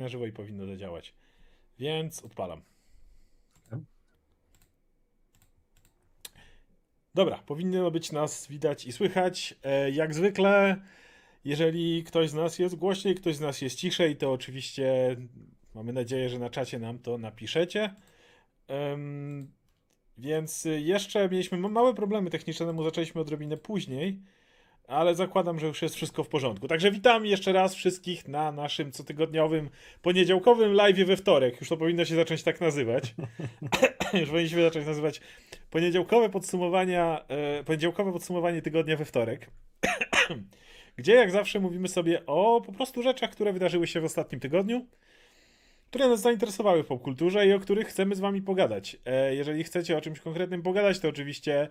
na żywo i powinno zadziałać. Więc odpalam. Dobra, powinno być nas widać i słychać. E, Jak zwykle, jeżeli ktoś z nas jest głośniej, ktoś z nas jest ciszej, to oczywiście mamy nadzieję, że na czacie nam to napiszecie. Więc jeszcze mieliśmy ma- małe problemy techniczne, temu zaczęliśmy odrobinę później, ale zakładam, że już jest wszystko w porządku. Także witam jeszcze raz wszystkich na naszym cotygodniowym, poniedziałkowym live we wtorek. Już to powinno się zacząć tak nazywać. już powinniśmy zacząć nazywać poniedziałkowe podsumowania, e, poniedziałkowe podsumowanie tygodnia we wtorek. Gdzie jak zawsze mówimy sobie o po prostu rzeczach, które wydarzyły się w ostatnim tygodniu które nas zainteresowały w popkulturze i o których chcemy z wami pogadać. E, Jeżeli chcecie o czymś konkretnym pogadać, to oczywiście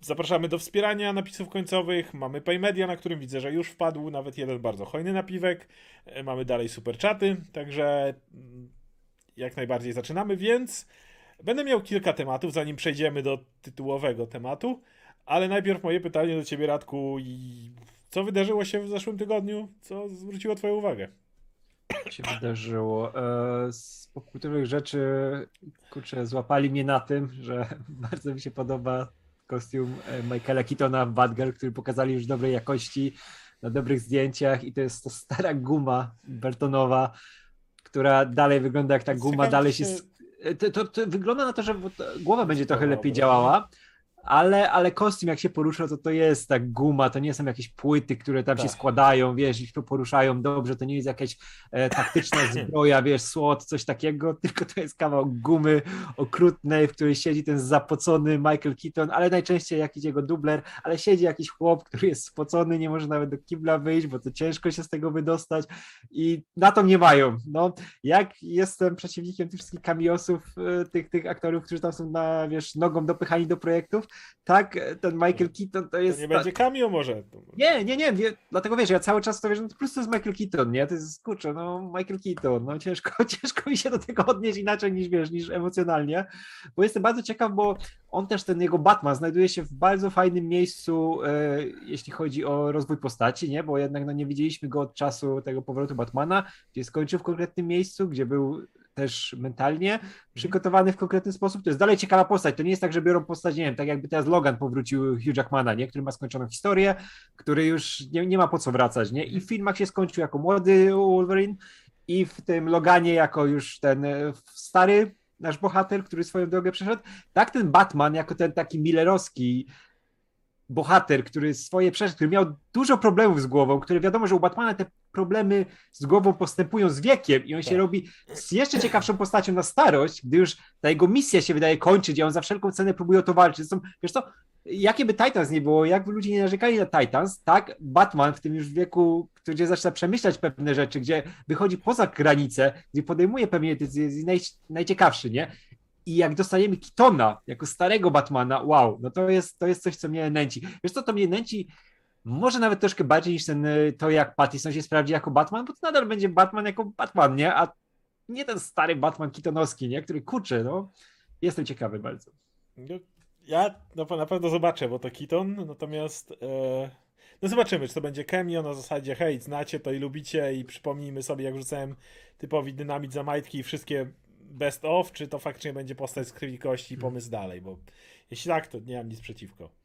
zapraszamy do wspierania napisów końcowych. Mamy Paymedia, na którym widzę, że już wpadł nawet jeden bardzo hojny napiwek. E, Mamy dalej super czaty, także mm, jak najbardziej zaczynamy, więc będę miał kilka tematów, zanim przejdziemy do tytułowego tematu. Ale najpierw moje pytanie do ciebie, Radku. Co wydarzyło się w zeszłym tygodniu? Co zwróciło twoją uwagę? się wydarzyło. E, Z popkulturowych rzeczy, kurczę, złapali mnie na tym, że bardzo mi się podoba kostium e, Michaela Keatona w Batgirl, który pokazali już dobrej jakości, na dobrych zdjęciach i to jest to stara guma Bertonowa, która dalej wygląda jak ta guma, dalej się... e, To, to, to wygląda na to, że głowa będzie trochę lepiej działała, ale, ale kostium jak się porusza, to to jest ta guma, to nie są jakieś płyty, które tam się Tak. składają, wiesz, i to poruszają dobrze, to nie jest jakaś e, taktyczna zbroja, wiesz, słod, coś takiego, tylko to jest kawał gumy okrutnej, w której siedzi ten zapocony Michael Keaton, ale najczęściej jakiś jego dubler, ale siedzi jakiś chłop, który jest spocony, nie może nawet do kibla wyjść, bo to ciężko się z tego wydostać i na to nie mają. No, jak jestem przeciwnikiem tych wszystkich kamiosów, e, tych, tych aktorów, którzy tam są na, wiesz, nogą dopychani do projektów, tak, ten Michael Keaton to To jest... nie ta- będzie cameo może? nie, nie, nie, wie, dlatego wiesz, ja cały czas to wiesz, no to po prostu jest Michael Keaton, nie? To jest, kurczę, no Michael Keaton, no ciężko, ciężko mi się do tego odnieść inaczej niż, wiesz, niż emocjonalnie, bo jestem bardzo ciekaw, bo on też, ten jego Batman znajduje się w bardzo fajnym miejscu, e, jeśli chodzi o rozwój postaci, nie? Bo jednak, no nie widzieliśmy go od czasu tego powrotu Batmana, gdzie skończył w konkretnym miejscu, gdzie był też mentalnie przygotowany w konkretny sposób. To jest dalej ciekawa postać. To nie jest tak, że biorą postać, nie wiem, tak jakby teraz Logan powrócił Hugh Jackmana, nie? który ma skończoną historię, który już nie, nie ma po co wracać, nie? I w filmach się skończył jako młody Wolverine i w tym Loganie jako już ten e, stary nasz bohater, który swoją drogę przeszedł. Tak ten Batman jako ten taki millerowski bohater, który swoje przeszedł, który miał dużo problemów z głową, który wiadomo, że u Batmana te problemy z głową postępują z wiekiem i on się Tak. robi z jeszcze ciekawszą postacią na starość, gdy już ta jego misja się wydaje kończyć i on za wszelką cenę próbuje o to walczyć. Zresztą, wiesz co, jakie by Titans nie było, jakby ludzie nie narzekali na Titans, tak Batman w tym już wieku, gdzie zaczyna przemyślać pewne rzeczy, gdzie wychodzi poza granice, gdzie podejmuje pewne decyzje, jest naj, najciekawszy, nie? I jak dostajemy Kitona jako starego Batmana, wow, no to jest, to jest coś, co mnie nęci. Wiesz co, to mnie nęci może nawet troszkę bardziej niż ten, y, to jak Pattinson się sprawdzi jako Batman, bo to nadal będzie Batman jako Batman, nie? A nie ten stary Batman Keatonowski, nie? Który kurczę, no. Jestem ciekawy bardzo. No, Ja na, na pewno zobaczę, bo to Keaton, natomiast e, no zobaczymy, czy to będzie cameo na zasadzie hej, znacie to i lubicie i przypomnijmy sobie, jak rzucałem typowi dynamit za majtki i wszystkie best of, czy to faktycznie będzie postać z krwi kości i pomysł dalej, bo jeśli tak, to nie mam nic przeciwko.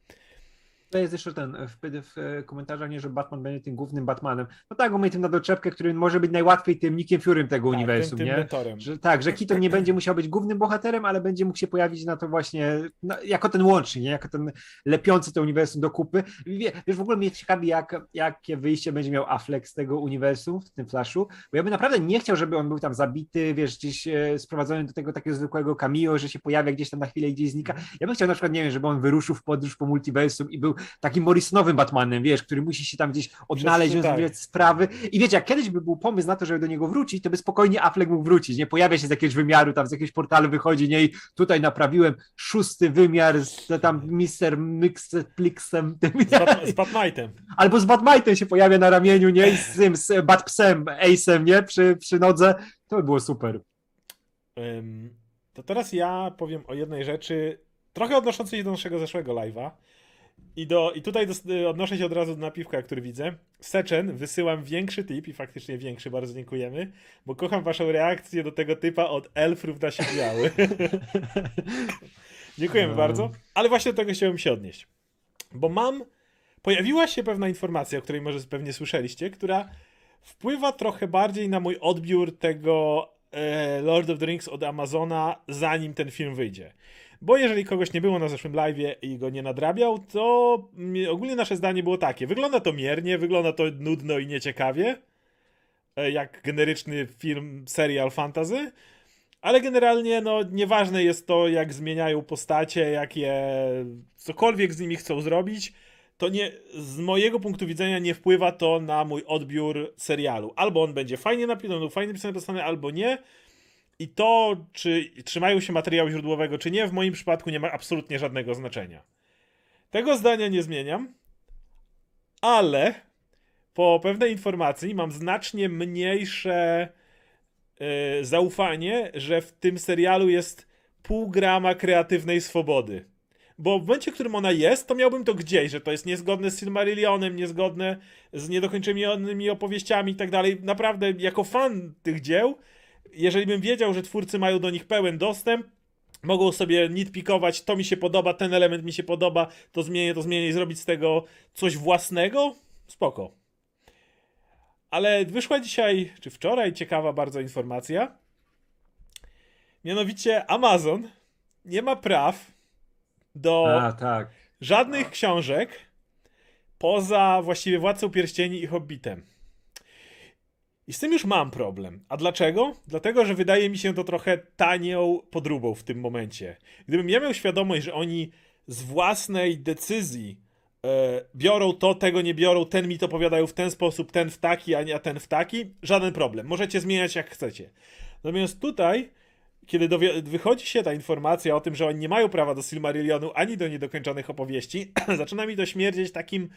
To jest jeszcze ten w, w komentarzach, nie, że Batman będzie tym głównym Batmanem. No tak, mamy tym na doczepkę, który może być najłatwiej tym Nickiem Furym tego Tak, uniwersum, tym, tym nie? mentorem. Że, tak, że Keaton nie będzie musiał być głównym bohaterem, ale będzie mógł się pojawić na to właśnie no, jako ten łącznik, nie? jako ten lepiący to uniwersum do kupy. Wie, wiesz, w ogóle mnie ciekawi, jak, jakie wyjście będzie miał Affleck z tego uniwersum w tym Flashu, bo ja bym naprawdę nie chciał, żeby on był tam zabity, wiesz, gdzieś e, sprowadzony do tego takiego zwykłego cameo, że się pojawia gdzieś tam na chwilę i gdzieś znika. Ja bym chciał na przykład, nie wiem, żeby on wyruszył w podróż po multiversum i był takim Morrisonowym Batmanem, wiesz, który musi się tam gdzieś odnaleźć, Wszyscy tak. rozwiązać sprawy. I wiecie, jak kiedyś by był pomysł na to, żeby do niego wrócić, to by spokojnie Affleck mógł wrócić, nie? Pojawia się z jakiegoś wymiaru, tam z jakiegoś portalu wychodzi, nie? I tutaj naprawiłem szósty wymiar z tam Mister Mixplixem, tym, Z, Bat- z Batmitem. albo z Batmitem się pojawia na ramieniu, nie? I z tym, z Batpsem, Ace'em, nie? Przy, przy nodze. To by było super. To teraz ja powiem o jednej rzeczy, trochę odnoszącej się do naszego zeszłego live'a. I, do, I tutaj dos- y, odnoszę się od razu do napiwka, który widzę. Seczen, wysyłam większy tip i faktycznie większy, bardzo dziękujemy, bo kocham waszą reakcję do tego typa od elf równa się biały. Dziękujemy No. bardzo, ale właśnie do tego chciałem się odnieść. Bo mam, pojawiła się pewna informacja, o której może pewnie słyszeliście, która wpływa trochę bardziej na mój odbiór tego e, Lord of the Rings od Amazona, zanim ten film wyjdzie. Bo jeżeli kogoś nie było na zeszłym live'ie i go nie nadrabiał, to ogólnie nasze zdanie było takie. Wygląda to miernie, wygląda to nudno i nieciekawie, e, jak generyczny film, serial fantasy, ale generalnie no nieważne jest to, jak zmieniają postacie, jakie cokolwiek z nimi chcą zrobić, to nie, z mojego punktu widzenia nie wpływa to na mój odbiór serialu. Albo on będzie fajnie napisany, fajnie napisany, albo nie. I to, czy trzymają się materiału źródłowego, czy nie, w moim przypadku nie ma absolutnie żadnego znaczenia. Tego zdania nie zmieniam, ale po pewnej informacji mam znacznie mniejsze e, zaufanie, że w tym serialu jest pół grama kreatywnej swobody. Bo w momencie, w którym ona jest, to miałbym to gdzieś, że to jest niezgodne z Silmarillionem, niezgodne z niedokończonymi opowieściami i tak dalej. Naprawdę, jako fan tych dzieł, jeżeli bym wiedział, że twórcy mają do nich pełen dostęp, mogą sobie nitpikować, to mi się podoba, ten element mi się podoba, to zmienię, to zmienię i zrobić z tego coś własnego, spoko. Ale wyszła dzisiaj, czy wczoraj, ciekawa bardzo informacja. Mianowicie Amazon nie ma praw do A, tak. żadnych książek poza właściwie Władcą Pierścieni i Hobbitem. I z tym już mam problem. A dlaczego? Dlatego, że wydaje mi się to trochę tanią podróbą w tym momencie. Gdybym ja miał świadomość, że oni z własnej decyzji e, biorą to, tego nie biorą, ten mi to powiadają w ten sposób, ten w taki, a nie ten w taki, żaden problem. Możecie zmieniać jak chcecie. Natomiast tutaj, kiedy wychodzi się ta informacja o tym, że oni nie mają prawa do Silmarillionu ani do niedokończonych opowieści, zaczyna mi to śmierdzieć takim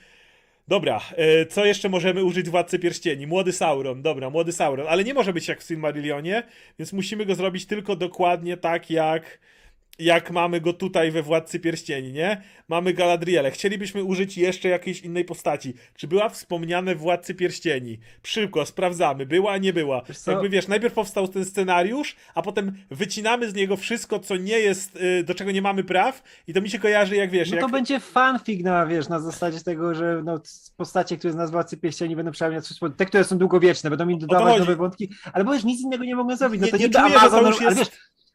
Dobra, e, co jeszcze możemy użyć Władcy Pierścieni? Młody Sauron, dobra, młody Sauron, ale nie może być jak w Silmarillionie, więc musimy go zrobić tylko dokładnie tak, jak, jak mamy go tutaj we Władcy Pierścieni, nie? Mamy Galadrielę. Chcielibyśmy użyć jeszcze jakiejś innej postaci. Czy była wspomniane w Władcy Pierścieni? Szybko, sprawdzamy. Była, nie była. Wiesz? Jakby wiesz, najpierw powstał ten scenariusz, a potem wycinamy z niego wszystko, co nie jest, y, do czego nie mamy praw i to mi się kojarzy jak, wiesz, No jak... to będzie fanfic na, wiesz, na zasadzie tego, że no, postacie, które z nas Władcy Pierścieni będą przynajmniej te, które są długowieczne, będą im dodawać nowe wątki, ale bo już nic innego nie mogą zrobić. No Nie- to nie niby czuję, że to Amazon, już jest- wiesz,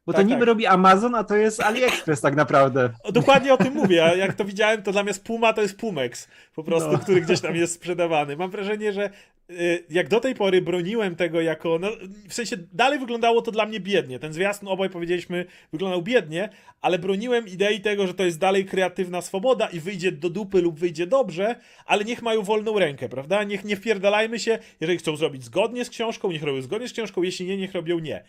bo Tak, to niby tak. robi Amazon, a to jest AliExpress tak naprawdę. O, Dokładnie o tym mówię. a Jak to widziałem, to mnie Puma to jest Pumex, po prostu, No. który gdzieś tam jest sprzedawany. Mam wrażenie, że y, jak do tej pory broniłem tego jako. No, w sensie dalej wyglądało to dla mnie biednie. Ten zwiastun obaj powiedzieliśmy wyglądał biednie, ale broniłem idei tego, że to jest dalej kreatywna swoboda i wyjdzie do dupy lub wyjdzie dobrze, ale niech mają wolną rękę, prawda? Niech nie wpierdalajmy się, jeżeli chcą zrobić zgodnie z książką, niech robią zgodnie z książką, jeśli nie, niech robią nie.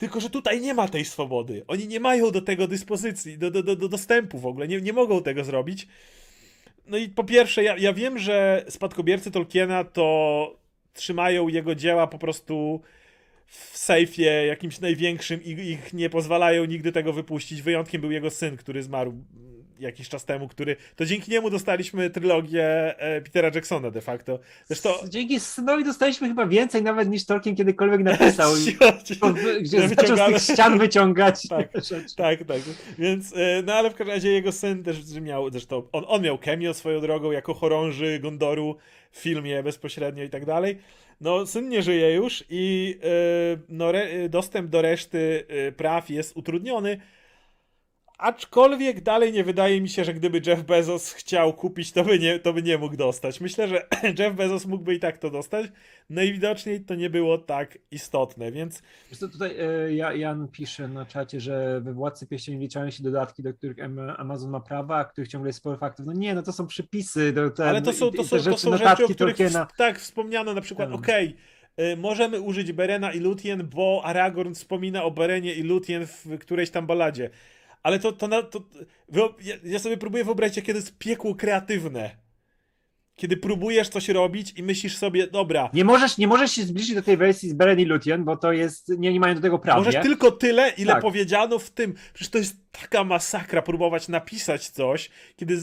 Tylko, że tutaj nie ma tej swobody. Oni nie mają do tego dyspozycji, do, do, do, do dostępu w ogóle. Nie, nie mogą tego zrobić. No i po pierwsze, ja, ja wiem, że spadkobiercy Tolkiena to trzymają jego dzieła po prostu w sejfie jakimś największym i ich nie pozwalają nigdy tego wypuścić. Wyjątkiem był jego syn, który zmarł jakiś czas temu, który to dzięki niemu dostaliśmy trylogię e, Petera Jacksona de facto. Zresztą Dzięki synowi dostaliśmy chyba więcej nawet niż Tolkien kiedykolwiek napisał. Gdzie zaczął z tych ścian wyciągać Tak. Tak, tak. Więc, e, no ale w każdym razie jego syn też miał, zresztą on, on miał cameo swoją drogą jako chorąży Gondoru w filmie bezpośrednio i tak dalej. No, syn nie żyje już i e, no, re, dostęp do reszty praw jest utrudniony. Aczkolwiek dalej nie wydaje mi się, że gdyby Jeff Bezos chciał kupić, to by nie, to by nie mógł dostać. Myślę, że Jeff Bezos mógłby i tak to dostać. Najwidoczniej to nie było tak istotne, więc Wiesz tutaj e, Ja- Jan pisze na czacie, że we Władcy Pierścieni wliczają się dodatki, do których Am- Amazon ma prawa, a których ciągle jest sporo faktów. No nie, no to są przypisy. Do, te, Ale to są, to są, te to są rzeczy, o których Tolkiena. w, tak wspomniano, na przykład, Tak. okej, y, możemy użyć Berena i Lúthien, bo Aragorn wspomina o Berenie i Lúthien w którejś tam baladzie. Ale to, to, na, to ja, ja sobie próbuję wyobrazić, to jest piekło kreatywne. Kiedy próbujesz coś robić i myślisz sobie, dobra, Nie możesz, nie możesz się zbliżyć do tej wersji z Beren i Lúthien, bo to jest, nie, nie mają do tego prawa. Możesz tylko tyle, ile Tak. powiedziano w tym. Przecież to jest taka masakra próbować napisać coś, kiedy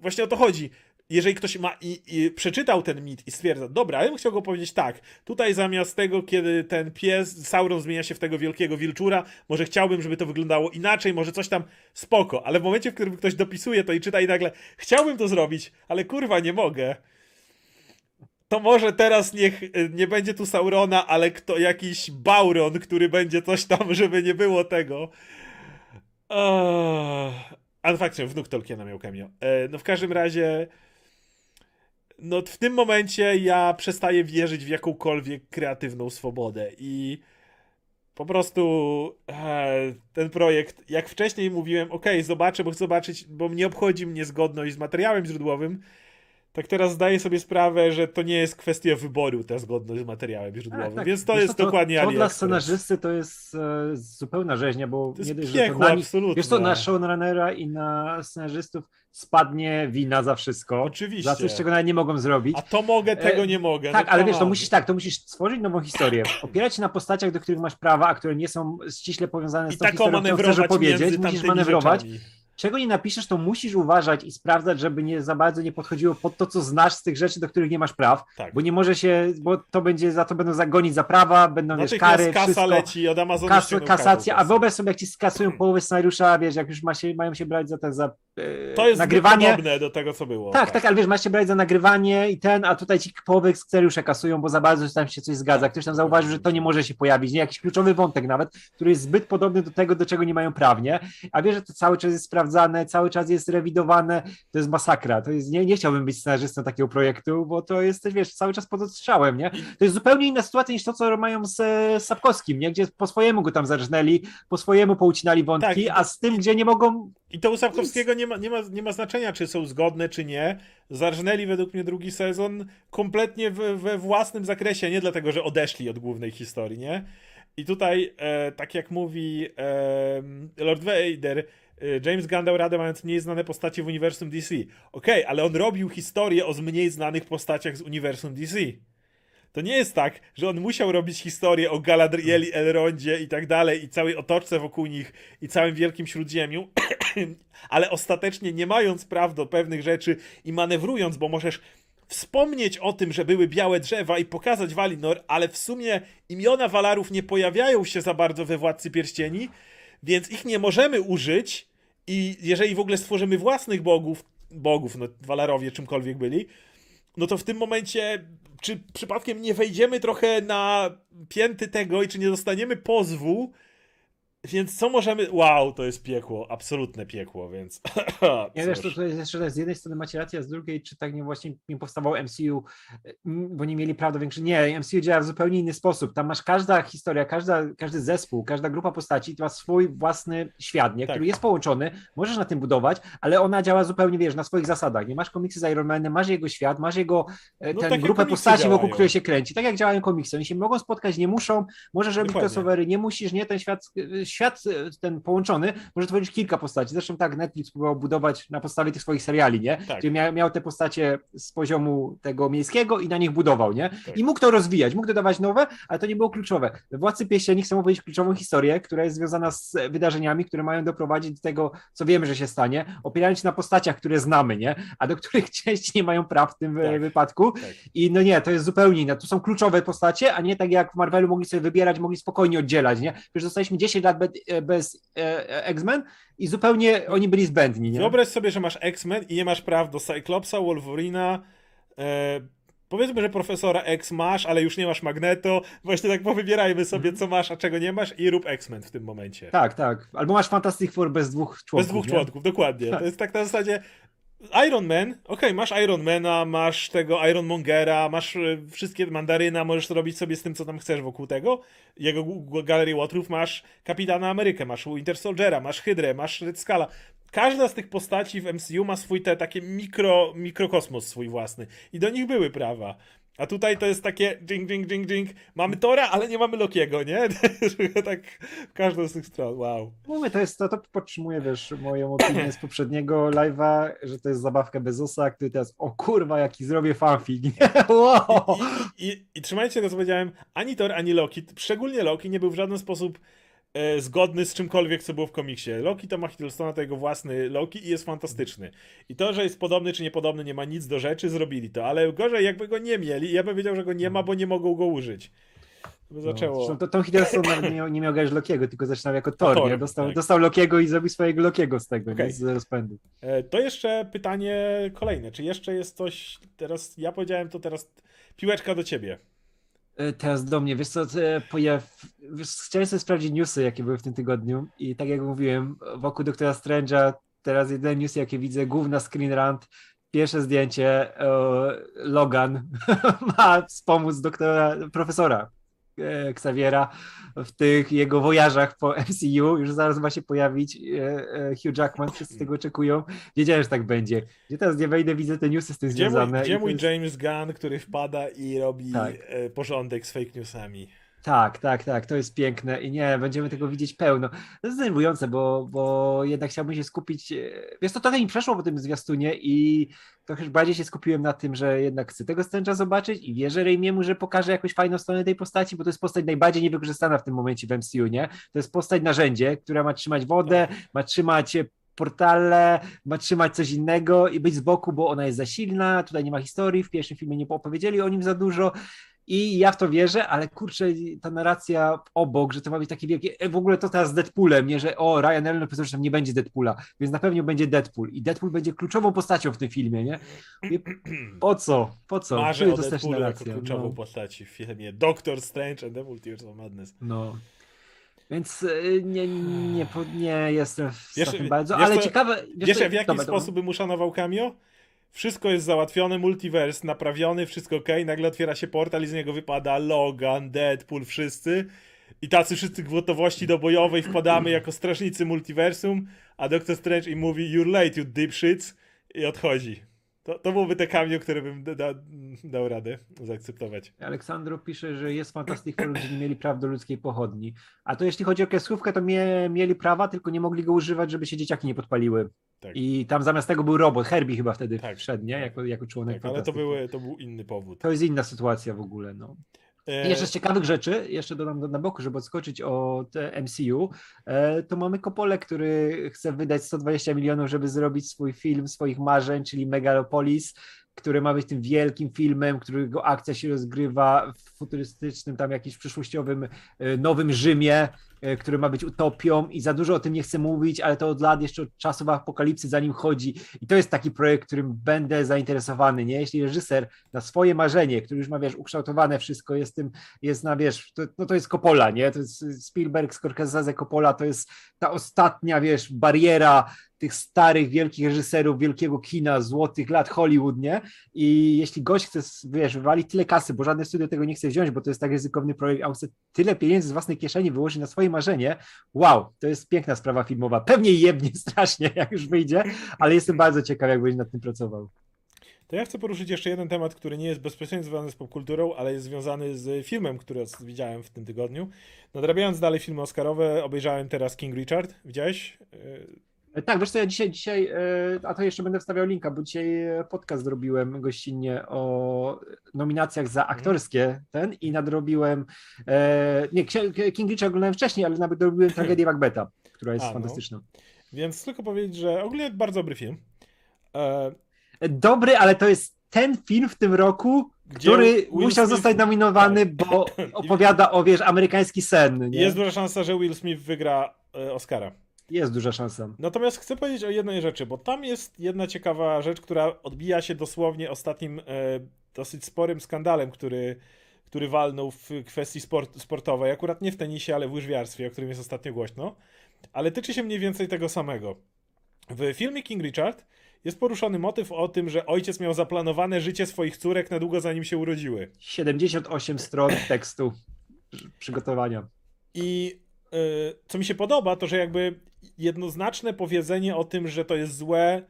właśnie o to chodzi. Jeżeli ktoś ma i, i przeczytał ten mit i stwierdza, dobra, ja bym chciał go powiedzieć tak, tutaj zamiast tego, kiedy ten pies, Sauron zmienia się w tego wielkiego wilczura, może chciałbym, żeby to wyglądało inaczej, może coś tam spoko, ale w momencie, w którym ktoś dopisuje to i czyta i nagle, chciałbym to zrobić, ale kurwa, nie mogę, to może teraz niech y, nie będzie tu Saurona, ale kto jakiś Bauron, który będzie coś tam, żeby nie było tego. Eee, A no faktycznie, wnuk Tolkiena miał cameo. E, No w każdym razie, no w tym momencie ja przestaję wierzyć w jakąkolwiek kreatywną swobodę i po prostu e, ten projekt, jak wcześniej mówiłem, ok, zobaczę, bo chcę zobaczyć, bo nie obchodzi mnie zgodność z materiałem źródłowym, tak teraz zdaję sobie sprawę, że to nie jest kwestia wyboru, ta zgodność z materiałem źródłowym, Tak, więc to Wiesz jest co, dokładnie To, to dla scenarzysty to jest e, zupełna rzeźnia, bo To jest nie dość, że to piekło na. Wiesz co, na showrunnera i na scenarzystów spadnie wina za wszystko. Oczywiście. Za coś, czego nawet nie mogą zrobić. A to mogę, tego E, nie mogę. Tak, no ale wiesz, to musisz tak, to musisz stworzyć nową historię, opierać się na postaciach, do których masz prawa, a które nie są ściśle powiązane z I tą taką historią, którą chcesz opowiedzieć. Musisz manewrować. rzeczami. Czego nie napiszesz, to musisz uważać i sprawdzać, żeby nie za bardzo nie podchodziło pod to, co znasz z tych rzeczy, do których nie masz praw, Tak. bo nie może się, bo to będzie, za to będą zagonić za prawa, będą wiesz, Natychmiast kary, kasa wszystko. leci, od Amazonu Kas, kasacja, a wyobraź sobie, jak ci skasują połowę scenariusza, wiesz, jak już ma się, mają się brać za ten, za e, To jest nagrywanie. podobne do tego, co było. Tak, tak, ale wiesz, masz się brać za nagrywanie i ten, a tutaj ci połowę scenariusza kasują, bo za bardzo tam się coś zgadza. Ktoś tam zauważył, że to nie może się pojawić, nie? Jakiś kluczowy wątek nawet, który jest zbyt podobny do tego, do czego nie mają prawnie, a wiesz, że to cały czas jest sprawdzane, cały czas jest rewidowane, to jest masakra. To jest, nie, nie chciałbym być scenarzystą takiego projektu, bo to jest, wiesz, cały czas pod odstrzałem, nie? To jest zupełnie inna sytuacja niż to, co mają z, z Sapkowskim, nie? Gdzie po swojemu go tam zarżnęli, po swojemu poucinali wątki, Tak. a z tym, gdzie nie mogą I to u Sapkowskiego nie ma, nie, ma, nie ma znaczenia, czy są zgodne, czy nie. Zarżnęli według mnie drugi sezon kompletnie we, we własnym zakresie, nie dlatego, że odeszli od głównej historii, nie? I tutaj, e, tak jak mówi e, Lord Vader, James Gunn dał radę mając mniej znane postacie w uniwersum DC. Okej, ale on robił historię o mniej znanych postaciach z uniwersum DC. To nie jest tak, że on musiał robić historię o Galadrieli, Elrondzie i tak dalej, i całej otoczce wokół nich, i całym Wielkim Śródziemiu, ale ostatecznie nie mając praw do pewnych rzeczy i manewrując, bo możesz wspomnieć o tym, że były białe drzewa i pokazać Valinor, ale w sumie imiona Walarów nie pojawiają się za bardzo we Władcy Pierścieni, więc ich nie możemy użyć i jeżeli w ogóle stworzymy własnych bogów, bogów, no Walarowie czymkolwiek byli, no to w tym momencie, czy przypadkiem nie wejdziemy trochę na pięty tego i czy nie dostaniemy pozwu, więc co możemy... Wow, to jest piekło, absolutne piekło, więc... Ja wiesz, to, to jest jeszcze z jednej strony macie rację, a z drugiej, czy tak nie właśnie nie powstawało MCU, m, bo nie mieli praw do większych. Nie, MCU działa w zupełnie inny sposób. Tam masz każda historia, każda, każdy zespół, każda grupa postaci ma swój własny świat, nie? Tak. który jest połączony, możesz na tym budować, ale ona działa zupełnie, wiesz, na swoich zasadach. Nie masz komiksy z Iron Manem, masz jego świat, masz jego e, No ten, tak grupę postaci, wokół działają. której się kręci. Tak jak działają komiksy. Oni się mogą spotkać, nie muszą, możesz robić crossovery, nie musisz, nie? Ten świat, świat e, ten połączony może tworzyć kilka postaci. Zresztą tak, Netflix próbował budować na podstawie tych swoich seriali, nie? Tak. Gdzie miał, miał te postacie z poziomu tego miejskiego i na nich budował, nie? Tak. I mógł to rozwijać, mógł dodawać nowe, ale to nie było kluczowe. We Władcy Pieścieni chcą opowiedzieć kluczową historię, która jest związana z wydarzeniami, które mają doprowadzić do tego, co wiemy, że się stanie, opierając się na postaciach, które znamy, nie? A do których części nie mają praw w tym Tak. wypadku. Tak. I no nie, to jest zupełnie inne. Tu są kluczowe postacie, a nie tak jak w Marvelu mogli sobie wybierać, mogli spokojnie oddzielać, nie? Przecież zostaliśmy 10 lat bez e, e, X-Men i zupełnie oni byli zbędni, nie? Wyobraź sobie, że masz X-Men i nie masz praw do Cyclopsa, Wolverina, e, powiedzmy, że Profesora X masz, ale już nie masz Magneto, właśnie tak powybierajmy sobie, co masz, a czego nie masz i rób X-Men w tym momencie. Tak, tak. Albo masz Fantastic Four bez dwóch członków. Bez dwóch nie? członków, dokładnie. Tak. To jest tak na zasadzie Iron Man, okej, masz Ironmana, masz tego Ironmongera, masz e, wszystkie mandaryna, możesz robić sobie z tym, co tam chcesz wokół tego. Jego galerii łotrów masz Kapitana Amerykę, masz Winter Soldiera, masz Hydrę, masz Red Skala. Każda z tych postaci w MCU ma swój te takie mikro, mikrokosmos swój własny i do nich były prawa. A tutaj to jest takie ding, ding, ding, ding. Mamy Tora, ale nie mamy Lokiego, nie? tak w każdą z tych stron, wow. Mówię, to jest, to, to podtrzymuje, wiesz, moją opinię z poprzedniego live'a, że to jest zabawka Bezosa, który teraz, o kurwa, jaki zrobię fanfic? Wow! I, i, I trzymajcie tego, co powiedziałem, ani Thor, ani Loki, szczególnie Loki, nie był w żaden sposób e, zgodny z czymkolwiek, co było w komiksie. Loki to ma Hiddlestona, to jego własny Loki i jest fantastyczny. I to, że jest podobny czy niepodobny, nie ma nic do rzeczy, zrobili to, ale gorzej jakby go nie mieli, ja bym wiedział, że go nie ma, bo nie mogą go użyć. Zaczęło... No, zresztą to Tom Hiddleston nie, miał- nie miał grać Lokiego, tylko zaczynał jako Thor, Thor? Dostał, tak. dostał Lokiego i zrobił swojego Lokiego z tego, Okej. nie? z rozpędu. E, To jeszcze pytanie kolejne. Czy jeszcze jest coś, teraz ja powiedziałem to teraz piłeczka do ciebie. E, Teraz do mnie, wiesz co, te pojaw... chciałem sobie sprawdzić newsy, jakie były w tym tygodniu i tak jak mówiłem, wokół Doktora Strange'a teraz jedyne newsy, jakie widzę, główna screen rant, pierwsze zdjęcie, e, Logan ma wspomóc doktora, profesora. e, Xaviera w tych jego wojażach po MCU, już zaraz ma się pojawić e, e, Hugh Jackman, wszyscy tego oczekują, wiedziałem, że tak będzie. Gdzie teraz nie wejdę, widzę te newsy z tym Gdzie mój, związane. i gdzie mój jest- James Gunn, który wpada i robi Tak. e, porządek z fake newsami? Tak, tak, tak, to jest piękne i nie, będziemy tego widzieć pełno. To jest denerwujące, bo, bo jednak chciałbym się skupić, e, wiesz, to trochę mi przeszło po tym zwiastunie i trochę bardziej się skupiłem na tym, że jednak chcę tego Strange'a zobaczyć i wierzę Raimiemu, że pokaże jakąś fajną stronę tej postaci, bo to jest postać najbardziej niewykorzystana w tym momencie w MCU, nie? To jest postać narzędzie, która ma trzymać wodę, ma trzymać e, portale, ma trzymać coś innego i być z boku, bo ona jest za silna, tutaj nie ma historii, w pierwszym filmie nie opowiedzieli o nim za dużo i ja w to wierzę, ale kurczę, ta narracja obok, że to ma być takie wielkie, e, w ogóle to teraz z Deadpoolem, nie, że o, Ryan Reynolds powiedział, że tam nie będzie Deadpoola, więc na pewno będzie Deadpool i Deadpool będzie kluczową postacią w tym filmie, nie? Po co? Po co? Marzę Czemu o Deadpoolu jako narracja? kluczową No. postaci w filmie Doctor Strange and the Multiverse of Madness. No. Więc y, nie, nie, po- nie jestem w Wiesz- tym bardzo, wiesz ale ciekawe. Wiesz, co- w jaki dobra, dobra. sposób bym uszanował cameo? Wszystko jest załatwione, multiverse naprawiony, wszystko ok, nagle otwiera się portal i z niego wypada Logan, Deadpool, wszyscy. I tacy wszyscy gotowości do bojowej wpadamy jako strażnicy multiversum, a Doctor Strange im mówi you're late, you dipshits i odchodzi. To, to byłoby te cameo, które bym da, da, dał radę zaakceptować. Aleksandro pisze, że jest Fantastic Four, gdzie nie mieli praw do ludzkiej pochodni. A to jeśli chodzi o kreskówkę, to mie, mieli prawa, tylko nie mogli go używać, żeby się dzieciaki nie podpaliły. Tak. I tam zamiast tego był robot, Herbie chyba wtedy Tak, wszedł, nie? tak. Jako, jako członek Tak, ale to, były, to był inny powód. To jest inna sytuacja w ogóle, no. E, jeszcze z ciekawych rzeczy, jeszcze dodam do- na boku, żeby odskoczyć od MCU, e, to mamy Kopole, który chce wydać 120 milionów, żeby zrobić swój film swoich marzeń, czyli Megalopolis, który ma być tym wielkim filmem, którego akcja się rozgrywa w futurystycznym, tam jakimś przyszłościowym e, nowym Rzymie, który ma być utopią i za dużo o tym nie chcę mówić, ale to od lat jeszcze od czasów apokalipsy za nim chodzi i to jest taki projekt, którym będę zainteresowany, nie? Jeśli reżyser na swoje marzenie, który już ma, wiesz, ukształtowane wszystko, jest tym, jest na, wiesz, to, no to jest Coppola, nie? To jest Spielberg, Scorsese, Coppola, to jest ta ostatnia, wiesz, bariera tych starych, wielkich reżyserów wielkiego kina, złotych lat Hollywood, nie? I jeśli gość chce, wiesz, wywalić tyle kasy, bo żadne studio tego nie chce wziąć, bo to jest tak ryzykowny projekt, a on chce tyle pieniędzy z własnej kieszeni wyłożyć na swoje marzenie, wow, to jest piękna sprawa filmowa. Pewnie jebnie strasznie, jak już wyjdzie, ale jestem bardzo ciekaw, jak będzie nad tym pracował. To ja chcę poruszyć jeszcze jeden temat, który nie jest bezpośrednio związany z popkulturą, ale jest związany z filmem, który widziałem w tym tygodniu. Nadrabiając dalej filmy Oscarowe, obejrzałem teraz King Richard. Widziałeś? Tak, wiesz co, ja dzisiaj, dzisiaj, e, a to jeszcze będę wstawiał linka, bo dzisiaj e, podcast zrobiłem gościnnie o nominacjach za aktorskie ten i nadrobiłem, e, nie, King Richard oglądałem wcześniej, ale nawet dorobiłem tragedię Macbetha, która jest A, no. fantastyczna. Więc tylko powiedzieć, że ogólnie bardzo dobry film. E, Dobry, ale to jest ten film w tym roku, Gdzie który Will musiał Smith- zostać nominowany, bo opowiada o, wiesz, amerykański sen. Nie? Jest duża szansa, że Will Smith wygra Oscara. Jest duża szansa. Natomiast chcę powiedzieć o jednej rzeczy, bo tam jest jedna ciekawa rzecz, która odbija się dosłownie ostatnim e, dosyć sporym skandalem, który, który walnął w kwestii sport, sportowej. Akurat nie w tenisie, ale w łyżwiarstwie, o którym jest ostatnio głośno. Ale tyczy się mniej więcej tego samego. W filmie King Richard jest poruszony motyw o tym, że ojciec miał zaplanowane życie swoich córek na długo zanim się urodziły. 78 stron tekstu przygotowania. I co mi się podoba, to że jakby jednoznaczne powiedzenie o tym, że to jest złe,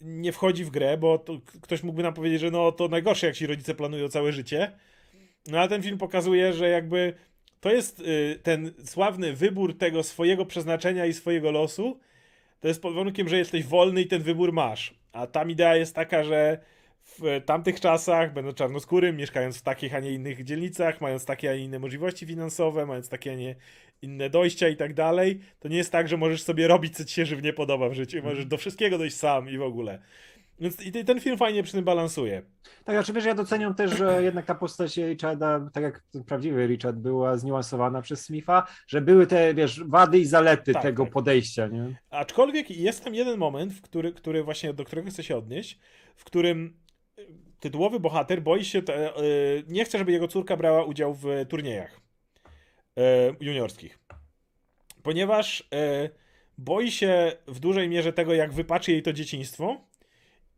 nie wchodzi w grę, bo ktoś mógłby nam powiedzieć, że no to najgorsze, jak ci rodzice planują całe życie. No ale ten film pokazuje, że jakby to jest y, ten sławny wybór tego swojego przeznaczenia i swojego losu. To jest pod warunkiem, że jesteś wolny i ten wybór masz. A tam idea jest taka, że w tamtych czasach, będąc czarnoskórym, mieszkając w takich, a nie innych dzielnicach, mając takie, a nie inne możliwości finansowe, mając takie, a nie inne dojścia i tak dalej, to nie jest tak, że możesz sobie robić, co ci się żywnie podoba w życiu. Możesz do wszystkiego dojść sam i w ogóle. Więc i ten film fajnie przy tym balansuje. Tak, oczywiście ja doceniam też, że jednak ta postać Richarda, tak jak prawdziwy Richard, była zniuansowana przez Smitha, że były te, wiesz, wady i zalety Tak, tego tak. podejścia, nie? Aczkolwiek jest tam jeden moment, w który, który właśnie do którego chcę się odnieść, w którym tytułowy bohater boi się, te, y, nie chce, żeby jego córka brała udział w turniejach y, juniorskich. Ponieważ y, boi się w dużej mierze tego, jak wypaczy jej to dzieciństwo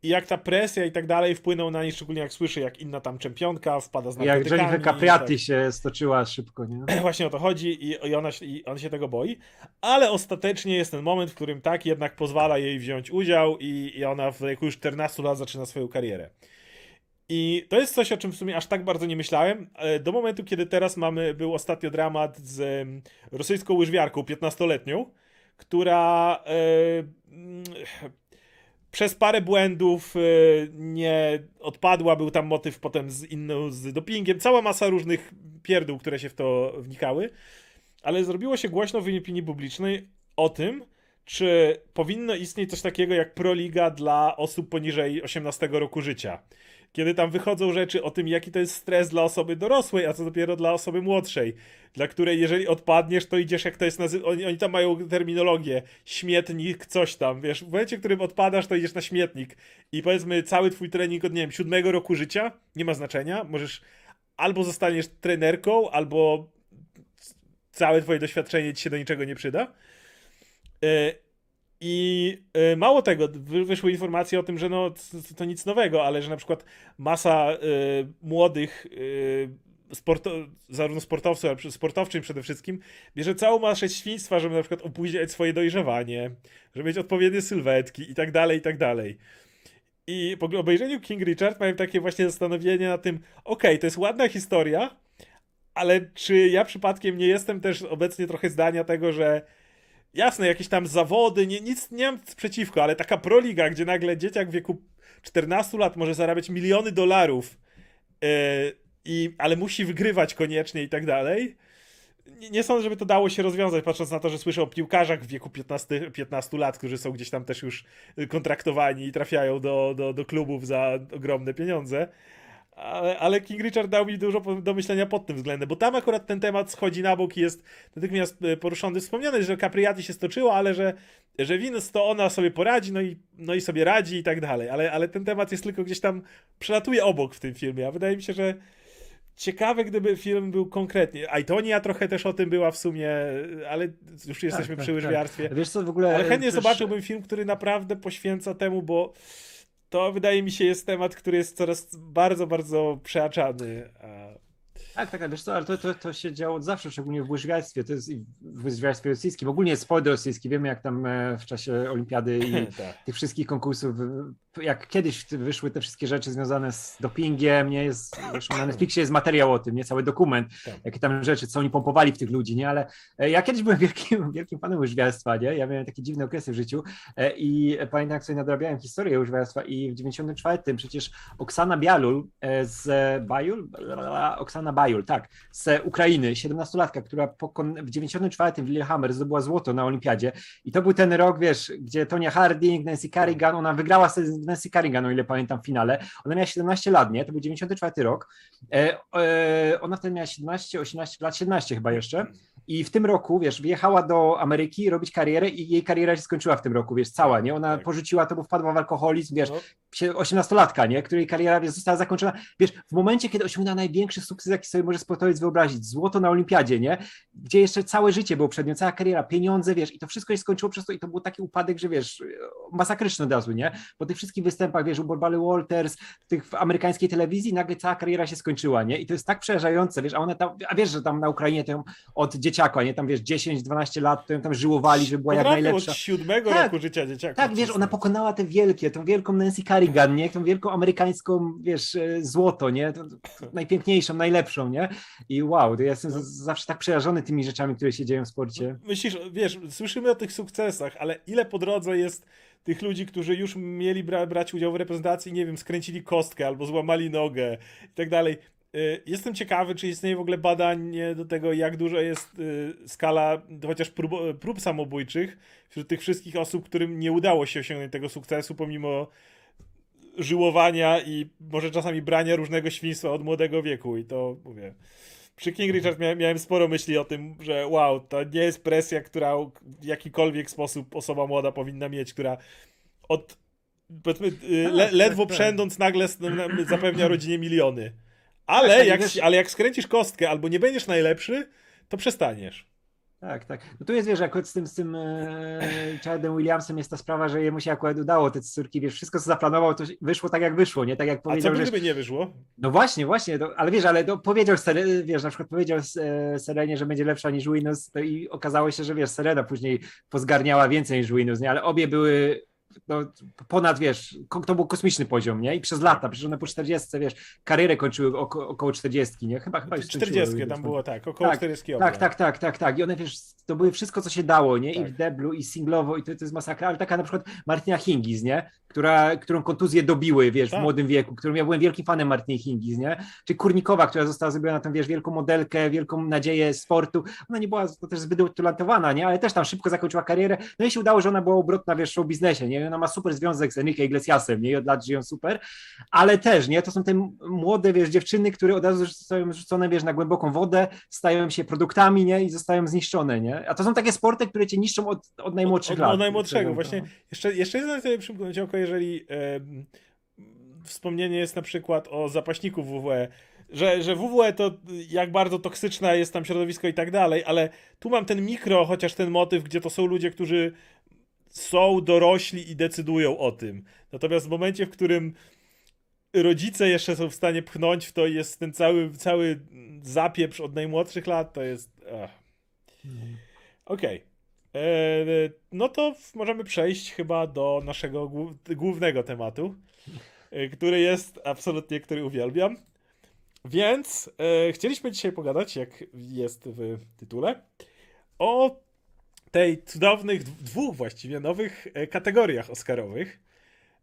i jak ta presja i tak dalej wpłyną na niej, szczególnie jak słyszy, jak inna tam czempionka wpada z Jak narkotykami. Jennifer tak. Capriati się stoczyła szybko, nie? Właśnie o to chodzi i, i, ona, i on się tego boi, ale ostatecznie jest ten moment, w którym tak jednak pozwala jej wziąć udział i, i ona w wieku już 14 lat zaczyna swoją karierę. I to jest coś, o czym w sumie aż tak bardzo nie myślałem, e, do momentu, kiedy teraz mamy, był ostatnio dramat z rosyjską łyżwiarką 15-letnią, która mm, przez parę błędów e, nie odpadła, był tam motyw potem z inną, z dopingiem, cała masa różnych pierdół, które się w to wnikały, ale zrobiło się głośno w opinii publicznej o tym, czy powinno istnieć coś takiego jak proliga dla osób poniżej 18 roku życia. Kiedy tam wychodzą rzeczy o tym, jaki to jest stres dla osoby dorosłej, a co dopiero dla osoby młodszej, dla której jeżeli odpadniesz, to idziesz jak to jest nazy- oni, oni tam mają terminologię, śmietnik, coś tam, wiesz, w momencie, w którym odpadasz, to idziesz na śmietnik i powiedzmy cały twój trening od, nie wiem, siódmego roku życia, nie ma znaczenia, możesz albo zostaniesz trenerką, albo całe twoje doświadczenie ci się do niczego nie przyda. E, I e, mało tego, wy- wyszły informacje o tym, że no, to, to nic nowego, ale że na przykład masa e, młodych e, sporto, zarówno sportowców, ale sportowczym przede wszystkim, bierze całą masę świństwa, żeby na przykład opóźniać swoje dojrzewanie, żeby mieć odpowiednie sylwetki i tak dalej, i tak dalej. I po obejrzeniu King Richard miałem takie właśnie zastanowienie na tym, okej, to jest ładna historia, ale czy ja przypadkiem nie jestem też obecnie trochę zdania tego, że jasne, jakieś tam zawody, nie, nic nie mam przeciwko, ale taka proliga, gdzie nagle dzieciak w wieku 14 lat może zarabiać miliony dolarów, yy, i, ale musi wygrywać koniecznie i tak dalej. Nie, nie sądzę, żeby to dało się rozwiązać, patrząc na to, że słyszę o piłkarzach w wieku 15, 15 lat, którzy są gdzieś tam też już kontraktowani i trafiają do, do, do klubów za ogromne pieniądze. Ale, ale King Richard dał mi dużo do myślenia pod tym względem, bo tam akurat ten temat schodzi na bok i jest natychmiast e, poruszony. Wspomniane, że Capriati się stoczyła, ale że, że Venus to ona sobie poradzi, no i, no i sobie radzi i tak dalej. Ale, ale ten temat jest tylko gdzieś tam, przelatuje obok w tym filmie, a wydaje mi się, że ciekawe, gdyby film był konkretnie. Aitonia trochę też o tym była w sumie, ale już jesteśmy tak, przy tak. łyżwiarstwie. Wiesz co, w ogóle... Ale chętnie też- zobaczyłbym film, który naprawdę poświęca temu, bo to wydaje mi się jest temat, który jest coraz bardzo, bardzo przeaczany. Tak, tak, ale wiesz co, ale to, to, to się działo od zawsze, szczególnie w łyżwiarstwie, to jest w łyżwiarstwie rosyjskim, ogólnie jest sport rosyjski, wiemy jak tam e, w czasie olimpiady i tak. tych wszystkich konkursów, jak kiedyś wyszły te wszystkie rzeczy związane z dopingiem, nie jest, na Netflixie jest materiał o tym, nie cały dokument, Tak. jakie tam rzeczy, co oni pompowali w tych ludzi, nie, ale e, ja kiedyś byłem wielkim, wielkim fanem łyżwiarstwa, nie, ja miałem takie dziwne okresy w życiu e, i pamiętam, jak sobie nadrabiałem historię łyżwiarstwa i w 94 przecież Oksana Bialul z Bajul, Oksana Bajul, tak, z Ukrainy, 17-latka, która w 94 w Lillehammer zdobyła złoto na olimpiadzie i to był ten rok, wiesz, gdzie Tonia Harding, Nancy Kerrigan, ona wygrała z Nancy Kerrigan, o ile pamiętam, w finale. Ona miała 17 lat, nie? To był 94 rok. E, e, ona wtedy miała 17, 18 lat, 17 chyba jeszcze. I w tym roku, wiesz, wyjechała do Ameryki robić karierę i jej kariera się skończyła w tym roku, wiesz, cała, nie? Ona Tak. porzuciła to, bo wpadła w alkoholizm, wiesz, No, 18-latka, nie? której kariera wiesz, została zakończona. Wiesz, w momencie, kiedy osiągnęła największy sukces, jaki sobie może sportowiec wyobrazić, złoto na olimpiadzie, nie? Gdzie jeszcze całe życie było przed nią, cała kariera, pieniądze, wiesz, i to wszystko się skończyło przez to i to był taki upadek, że wiesz, masakryczny od razu, nie? Po tych wszystkich występach, wiesz, u Borbary Walters, tych w amerykańskiej telewizji, nagle cała kariera się skończyła, nie? I to jest tak przerażające, wiesz, a one tam, a wiesz, że tam na Ukrainie to ją od dzieciaka, nie? Tam, wiesz, 10-12 lat, to ją tam żyłowali, żeby była jak potrafią najlepsza. od siódmego Tak. roku życia dzieciaka. Tak, wiesz, ona pokonała te wielkie, tą wielką Nancy Kerrigan, nie? Tą wielką amerykańską, wiesz, e, złoto, nie? To, to najpiękniejszą, najlepszą, nie? I wow, to ja jestem zawsze tak przerażony tymi rzeczami, które się dzieją w sporcie. Myślisz, wiesz, słyszymy o tych sukcesach, ale ile po drodze jest tych ludzi, którzy już mieli bra brać udział w reprezentacji, nie wiem, skręcili kostkę albo złamali nogę i tak dalej. Y, Jestem ciekawy, czy istnieje w ogóle badanie do tego, jak dużo jest y, skala chociaż prób, prób samobójczych wśród tych wszystkich osób, którym nie udało się osiągnąć tego sukcesu, pomimo żyłowania i może czasami brania różnego świństwa od młodego wieku. I to mówię. Przy King Richard miałem, miałem sporo myśli o tym, że wow, to nie jest presja, która w jakikolwiek sposób osoba młoda powinna mieć, która od powiedzmy, y, le, tak, ledwo tak. przędąc nagle zapewnia rodzinie miliony. Ale, Tak, tak, jak, wiesz- ale jak skręcisz kostkę albo nie będziesz najlepszy, to przestaniesz. Tak, tak. No tu jest, wiesz, akurat z tym, z tym e, Chadem Williamsem jest ta sprawa, że jemu się akurat udało te córki, wiesz, wszystko co zaplanował, to wyszło tak jak wyszło, nie? Tak jak A co powiedział, by, że... nie wyszło? No właśnie, właśnie, to, ale wiesz, ale to powiedział, wiesz, na przykład powiedział e, Serenie, że będzie lepsza niż Windows, to i okazało się, że wiesz, Serena później pozgarniała więcej niż Windows, nie? Ale obie były no, ponad, wiesz, to był kosmiczny poziom, nie? I przez lata, przecież one po 40, wiesz, karierę kończyły oko, około 40, nie? Chyba, chyba już skończyły 40 Windows, tam było tak, około Tak, 40 Tak, tak, tak, tak, tak. I one, wiesz, to były wszystko, co się dało, nie? I Tak. w deblu, i singlowo, i to, to jest masakra, ale taka na przykład Martina Hingis, nie? Która, którą kontuzje dobiły, wiesz, Tak. w młodym wieku, którą ja byłem wielkim fanem Martiny Hingis, nie? Czy Kurnikowa, która została zrobiona tam, wiesz, wielką modelkę, wielką nadzieję sportu. Ona nie była też zbyt utalentowana, nie? Ale też tam szybko zakończyła karierę. No i się udało, że ona była obrotna, wiesz, w biznesie, nie? Ona ma super związek z Enrique Iglesiasem, nie? I od lat żyją super. Ale też, nie? To są te młode, wiesz, dziewczyny, które od razu zostają rzucone, wiesz, na głęboką wodę, stają się produktami, nie? I zostają zniszczone, nie? A to są takie sporty, które cię niszczą od, od najmłodszych Od- lat. od najmłodszego, właśnie. no. Jeszcze, jeszcze jedno sobie przymknąć oko, jeżeli em, wspomnienie jest na przykład o zapaśniku WWE, że, że WWE to jak bardzo toksyczne jest tam środowisko i tak dalej, ale tu mam ten mikro, chociaż ten motyw, gdzie to są ludzie, którzy są dorośli i decydują o tym. Natomiast w momencie, w którym rodzice jeszcze są w stanie pchnąć w to jest ten cały, cały zapieprz od najmłodszych lat, to jest... Okej. E, No to możemy przejść chyba do naszego głó- głównego tematu, e, który jest absolutnie, który uwielbiam. Więc e, chcieliśmy dzisiaj pogadać, jak jest w tytule, o tej cudownych, dwóch właściwie nowych e, kategoriach Oscarowych,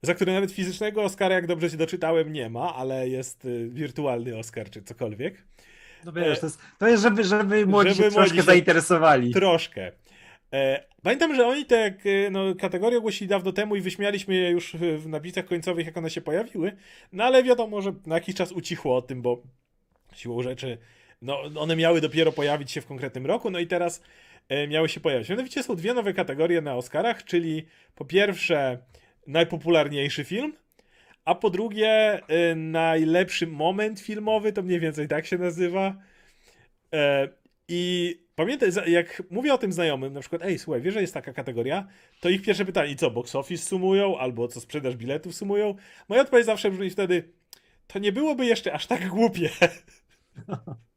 za które nawet fizycznego Oscara, jak dobrze się doczytałem, nie ma, ale jest e, wirtualny Oscar czy cokolwiek. No wiesz, to jest, to jest żeby, żeby młodzi Żeby się troszkę młodzi się- zainteresowali. Troszkę. E, pamiętam, że oni te e, no, kategorie ogłosili dawno temu i wyśmialiśmy je już w napisach końcowych, jak one się pojawiły. No ale wiadomo, że na jakiś czas ucichło o tym, bo siłą rzeczy no, one miały dopiero pojawić się w konkretnym roku, no i teraz e, miały się pojawić. Mianowicie są dwie nowe kategorie na Oscarach, czyli po pierwsze najpopularniejszy film, a po drugie e, najlepszy moment filmowy, to mniej więcej tak się nazywa. E, I pamiętaj, jak mówię o tym znajomym, na przykład, ej, słuchaj, wiesz, że jest taka kategoria, to ich pierwsze pytanie, i co, box office sumują, albo co, sprzedaż biletów sumują? Moja odpowiedź zawsze brzmi wtedy, to nie byłoby jeszcze aż tak głupie.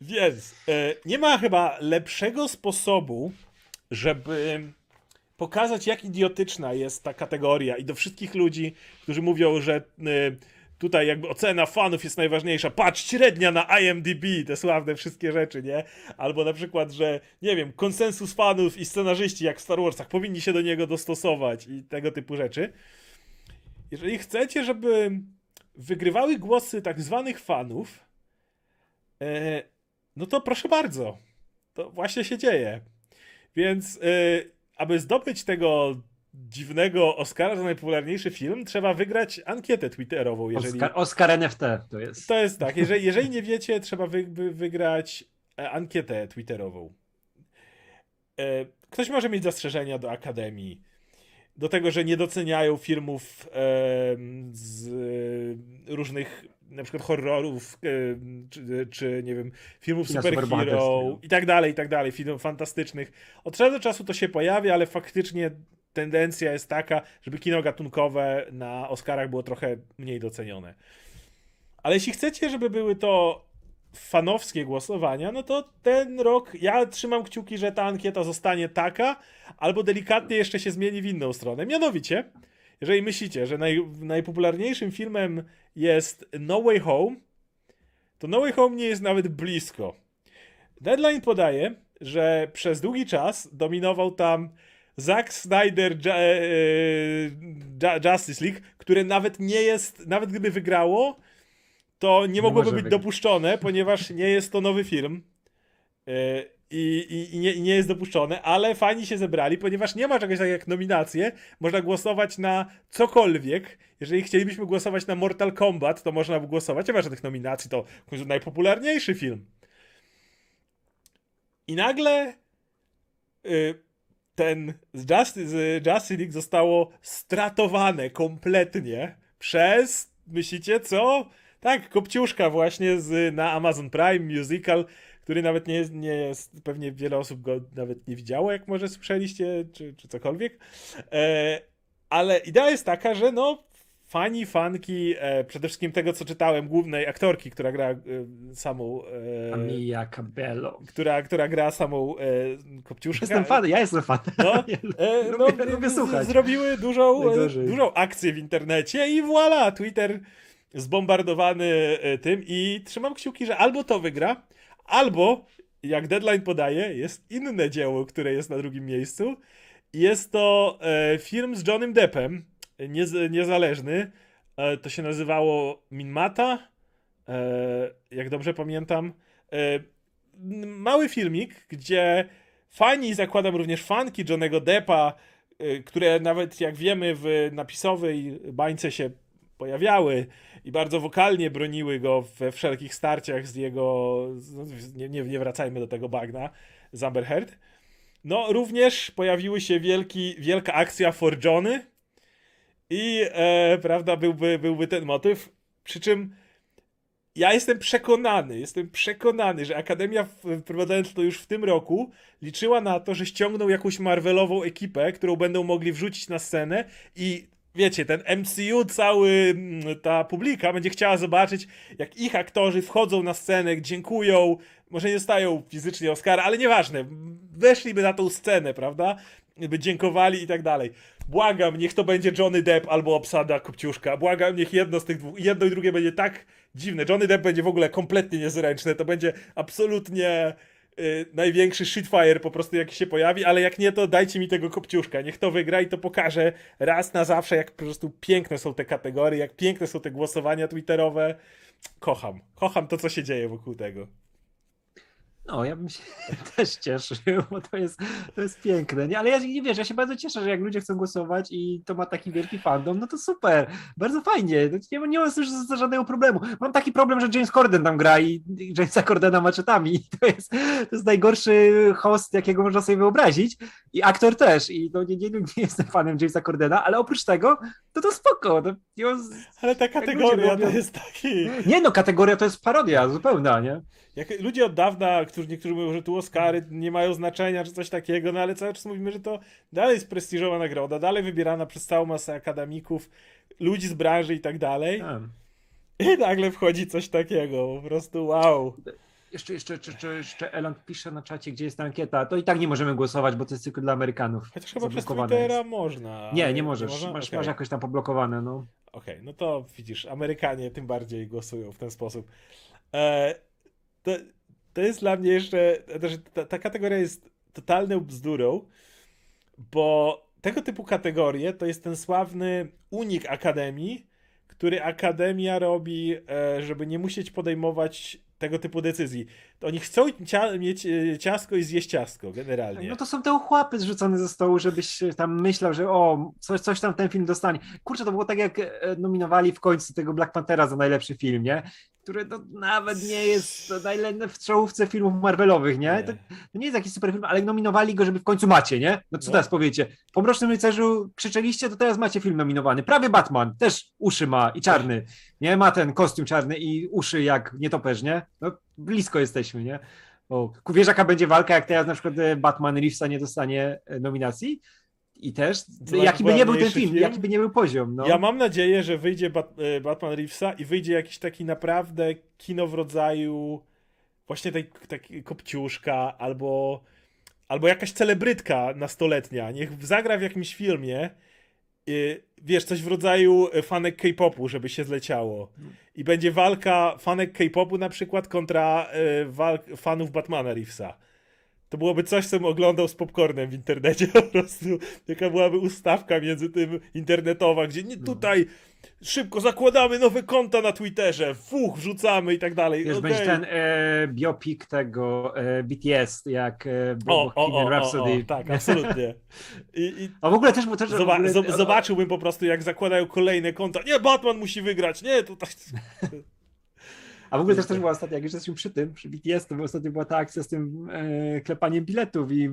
Więc e, nie ma chyba lepszego sposobu, żeby pokazać, jak idiotyczna jest ta kategoria i do wszystkich ludzi, którzy mówią, że e, tutaj jakby ocena fanów jest najważniejsza. Patrz, średnia na IMDb, te sławne wszystkie rzeczy, nie? Albo na przykład, że nie wiem, konsensus fanów i scenarzyści jak w Star Warsach powinni się do niego dostosować i tego typu rzeczy. Jeżeli chcecie, żeby wygrywały głosy tak zwanych fanów, e, no to proszę bardzo. To właśnie się dzieje. Więc e, aby zdobyć tego dziwnego Oscara za najpopularniejszy film, trzeba wygrać ankietę twitterową. Jeżeli... Oscar, Oscar NFT to jest. To jest tak, jeżeli, jeżeli nie wiecie, trzeba wy, wy, wygrać e, ankietę twitterową. E, Ktoś może mieć zastrzeżenia do Akademii, do tego, że nie doceniają filmów em, z e, różnych na przykład horrorów, em, czy, czy nie wiem, filmów superhero superbohaterskiego. i tak dalej, i tak dalej, filmów fantastycznych. Od czasu do czasu to się pojawia, ale faktycznie tendencja jest taka, żeby kino gatunkowe na Oscarach było trochę mniej docenione. Ale jeśli chcecie, żeby były to fanowskie głosowania, no to ten rok ja trzymam kciuki, że ta ankieta zostanie taka, albo delikatnie jeszcze się zmieni w inną stronę. Mianowicie, jeżeli myślicie, że naj, najpopularniejszym filmem jest No Way Home, to No Way Home nie jest nawet blisko. Deadline podaje, że przez długi czas dominował tam Zack Snyder e, Ju- Justice League, które nawet nie jest, nawet gdyby wygrało, to nie mogłoby być wygrać. dopuszczone, ponieważ nie jest to nowy film. I, i, i, nie, nie jest dopuszczone, ale fani się zebrali, ponieważ nie ma czegoś takiego jak nominacje. Można głosować na cokolwiek. Jeżeli chcielibyśmy głosować na Mortal Kombat, to można by głosować. Nie ma żadnych nominacji, to w końcu najpopularniejszy film. I nagle y, ten z Justice, z Justice League zostało stratowane kompletnie przez, myślicie co? Tak, Kopciuszka właśnie z, na Amazon Prime Musical, który nawet nie jest, nie jest, pewnie wiele osób go nawet nie widziało, jak może słyszeliście, czy, czy cokolwiek. E, ale idea jest taka, że no fani, fanki, e, przede wszystkim tego, co czytałem, głównej aktorki, która gra e, samą... E, Mia Cabello. która, która gra samą e, Kopciuszkę. Jestem fan, ja jestem fan. No, e, no, Lubię- lubię słuchać. Zrobiły dużą, e, dużą akcję w internecie i voilà, Twitter zbombardowany e, tym i trzymam kciuki, że albo to wygra, albo, jak deadline podaje, jest inne dzieło, które jest na drugim miejscu. Jest to e, film z Johnem Deppem, niez, niezależny. E, to się nazywało Minmata, e, jak dobrze pamiętam. E, mały filmik, gdzie fani, zakładam również fanki Johnego Deppa, y, które nawet jak wiemy w napisowej bańce się pojawiały i bardzo wokalnie broniły go we wszelkich starciach z jego, z- nie, nie, nie wracajmy do tego bagna, z Amber Heard. No również pojawiły się wielki, wielka akcja for Johnny i e, prawda byłby, byłby ten motyw, przy czym ja jestem przekonany, jestem przekonany, że Akademia, wprowadzając to już w tym roku, liczyła na to, że ściągną jakąś Marvelową ekipę, którą będą mogli wrzucić na scenę i wiecie, ten MCU, cały mm, ta publika będzie chciała zobaczyć, jak ich aktorzy wchodzą na scenę, dziękują, może nie dostają fizycznie Oscara, ale nieważne, weszliby na tą scenę, prawda? By dziękowali i tak dalej. Błagam, niech to będzie Johnny Depp albo obsada Kopciuszka. Błagam, niech jedno z tych dwóch, jedno i drugie będzie tak dziwne. Johnny Depp będzie w ogóle kompletnie niezręczny. To będzie absolutnie y, największy shitfire po prostu jaki się pojawi, ale jak nie, to dajcie mi tego Kopciuszka. Niech to wygra i to pokaże raz na zawsze, jak po prostu piękne są te kategorie, jak piękne są te głosowania twitterowe. Kocham. Kocham to, co się dzieje wokół tego. No, ja bym się też cieszył, bo to jest, to jest piękne. Nie, ale ja nie wiesz, ja się bardzo cieszę, że jak ludzie chcą głosować i to ma taki wielki fandom, no to super, bardzo fajnie. No, Nie, nie ma z tym z- żadnego problemu. Mam taki problem, że James Corden tam gra i Jamesa Cordena maczetami. To jest, to jest najgorszy host, jakiego można sobie wyobrazić. I aktor też. I no, nie, nie, nie jestem fanem Jamesa Cordena, ale oprócz tego, to to spoko. No, nie, Ale ta kategoria to jest taki... nie no, kategoria to jest parodia zupełna, nie? Jak ludzie od dawna, którzy niektórzy mówią, że tu Oscary nie mają znaczenia, czy coś takiego, no ale cały czas mówimy, że to dalej jest prestiżowa nagroda, dalej wybierana przez całą masę akademików, ludzi z branży i tak dalej. Tak. I nagle wchodzi coś takiego, po prostu wow. Jeszcze, jeszcze, jeszcze, jeszcze Elon pisze na czacie, gdzie jest ta ankieta. To i tak nie możemy głosować, bo to jest tylko dla Amerykanów. Chociaż chyba przez Twittera jest. można. Nie, nie możesz. można? Masz, Okej. masz jakoś tam poblokowane, no. Okej, no to widzisz, Amerykanie tym bardziej głosują w ten sposób. E, to, to jest dla mnie jeszcze, ta, ta kategoria jest totalną bzdurą, bo tego typu kategorie to jest ten sławny unik Akademii, który Akademia robi, e, żeby nie musieć podejmować tego typu decyzji. To oni chcą cia- mieć e, ciasko i zjeść ciasko, generalnie. No to są te ochłapy zrzucone ze stołu, żebyś tam myślał, że o, coś, coś tam ten film dostanie. Kurczę, to było tak jak e, nominowali w końcu tego Black Panthera za najlepszy film, nie? Który no, nawet nie jest to najlepszy w czołówce filmów Marvelowych, nie? To, to nie jest jakiś super film, ale nominowali go, żeby w końcu macie, nie? No co No. teraz powiecie? Po Mrocznym Rycerzu krzyczeliście, to teraz macie film nominowany. Prawie Batman, też uszy ma i czarny, nie? Ma ten kostium czarny i uszy jak nietoperz, nie? No blisko jesteśmy, nie? O, ku- wiesz jaka będzie walka, jak teraz na przykład e, Batman Reevesa nie dostanie e, nominacji? I też, jaki by nie był ten film, film? jaki by nie był poziom, no. Ja mam nadzieję, że wyjdzie Bat e, Batman Reevesa i wyjdzie jakiś taki naprawdę kino w rodzaju właśnie tej, taki kopciuszka albo, albo jakaś celebrytka nastoletnia. Niech zagra w jakimś filmie y, wiesz, coś w rodzaju e, fanek K-popu, żeby się zleciało. I będzie walka fanek K-popu na przykład kontra e, fanów Batmana Reevesa. To byłoby coś, co bym oglądał z popcornem w internecie po prostu. Jaka byłaby ustawka między tym internetowa, gdzie nie tutaj szybko zakładamy nowe konta na Twitterze, fuch, wrzucamy i tak dalej. Wiesz, Okej. będzie ten e, biopik tego e, BTS, jak e, O, o, o, Bohemian o, Rhapsody. o, tak, absolutnie. I, i A w ogóle też, bo też zoba- ogóle, zob- zobaczyłbym po prostu, jak zakładają kolejne konta. Nie, Batman musi wygrać, nie, tutaj... A w ogóle też, też była ostatnio, jak już jesteśmy przy tym, przy BTS, to ostatnio była ta akcja z tym e, klepaniem biletów i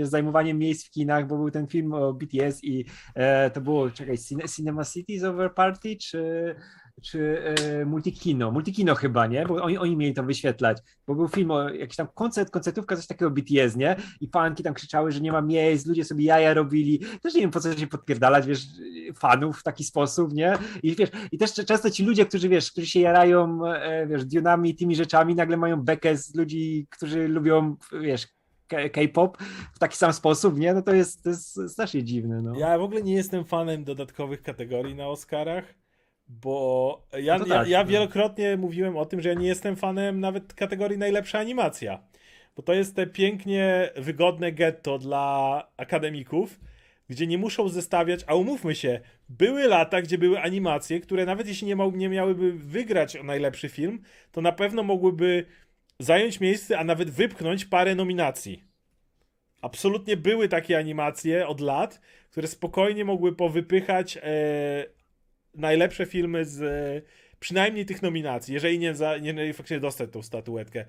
e, zajmowaniem miejsc w kinach, bo był ten film o BTS i e, to było, czekaj, Cine, Cinema Cities Over Party, czy, czy e, Multikino, Multikino chyba, nie? Bo oni, oni mieli to wyświetlać, bo był film o jakiś tam koncert, koncertówka, coś takiego BTS, nie? I fanki tam krzyczały, że nie ma miejsc, ludzie sobie jaja robili, też nie wiem po co się podpierdalać, wiesz, fanów w taki sposób, nie? I wiesz, i też często ci ludzie, którzy wiesz, którzy się jarają, e, wiesz, Dunami i tymi rzeczami, nagle mają bekę z ludzi, którzy lubią, wiesz, K-pop w taki sam sposób, nie? No to jest, to jest strasznie dziwne, no. Ja w ogóle nie jestem fanem dodatkowych kategorii na Oscarach, bo ja, No to ja, tak, ja no. wielokrotnie mówiłem o tym, że ja nie jestem fanem nawet kategorii najlepsza animacja. Bo to jest te pięknie wygodne getto dla akademików, gdzie nie muszą zestawiać, a umówmy się, były lata, gdzie były animacje, które nawet jeśli nie, mał, nie miałyby wygrać o najlepszy film, to na pewno mogłyby zająć miejsce, a nawet wypchnąć parę nominacji. Absolutnie były takie animacje od lat, które spokojnie mogły powypychać e, najlepsze filmy z e, przynajmniej tych nominacji, jeżeli nie, za, nie, nie faktycznie dostać tą statuetkę.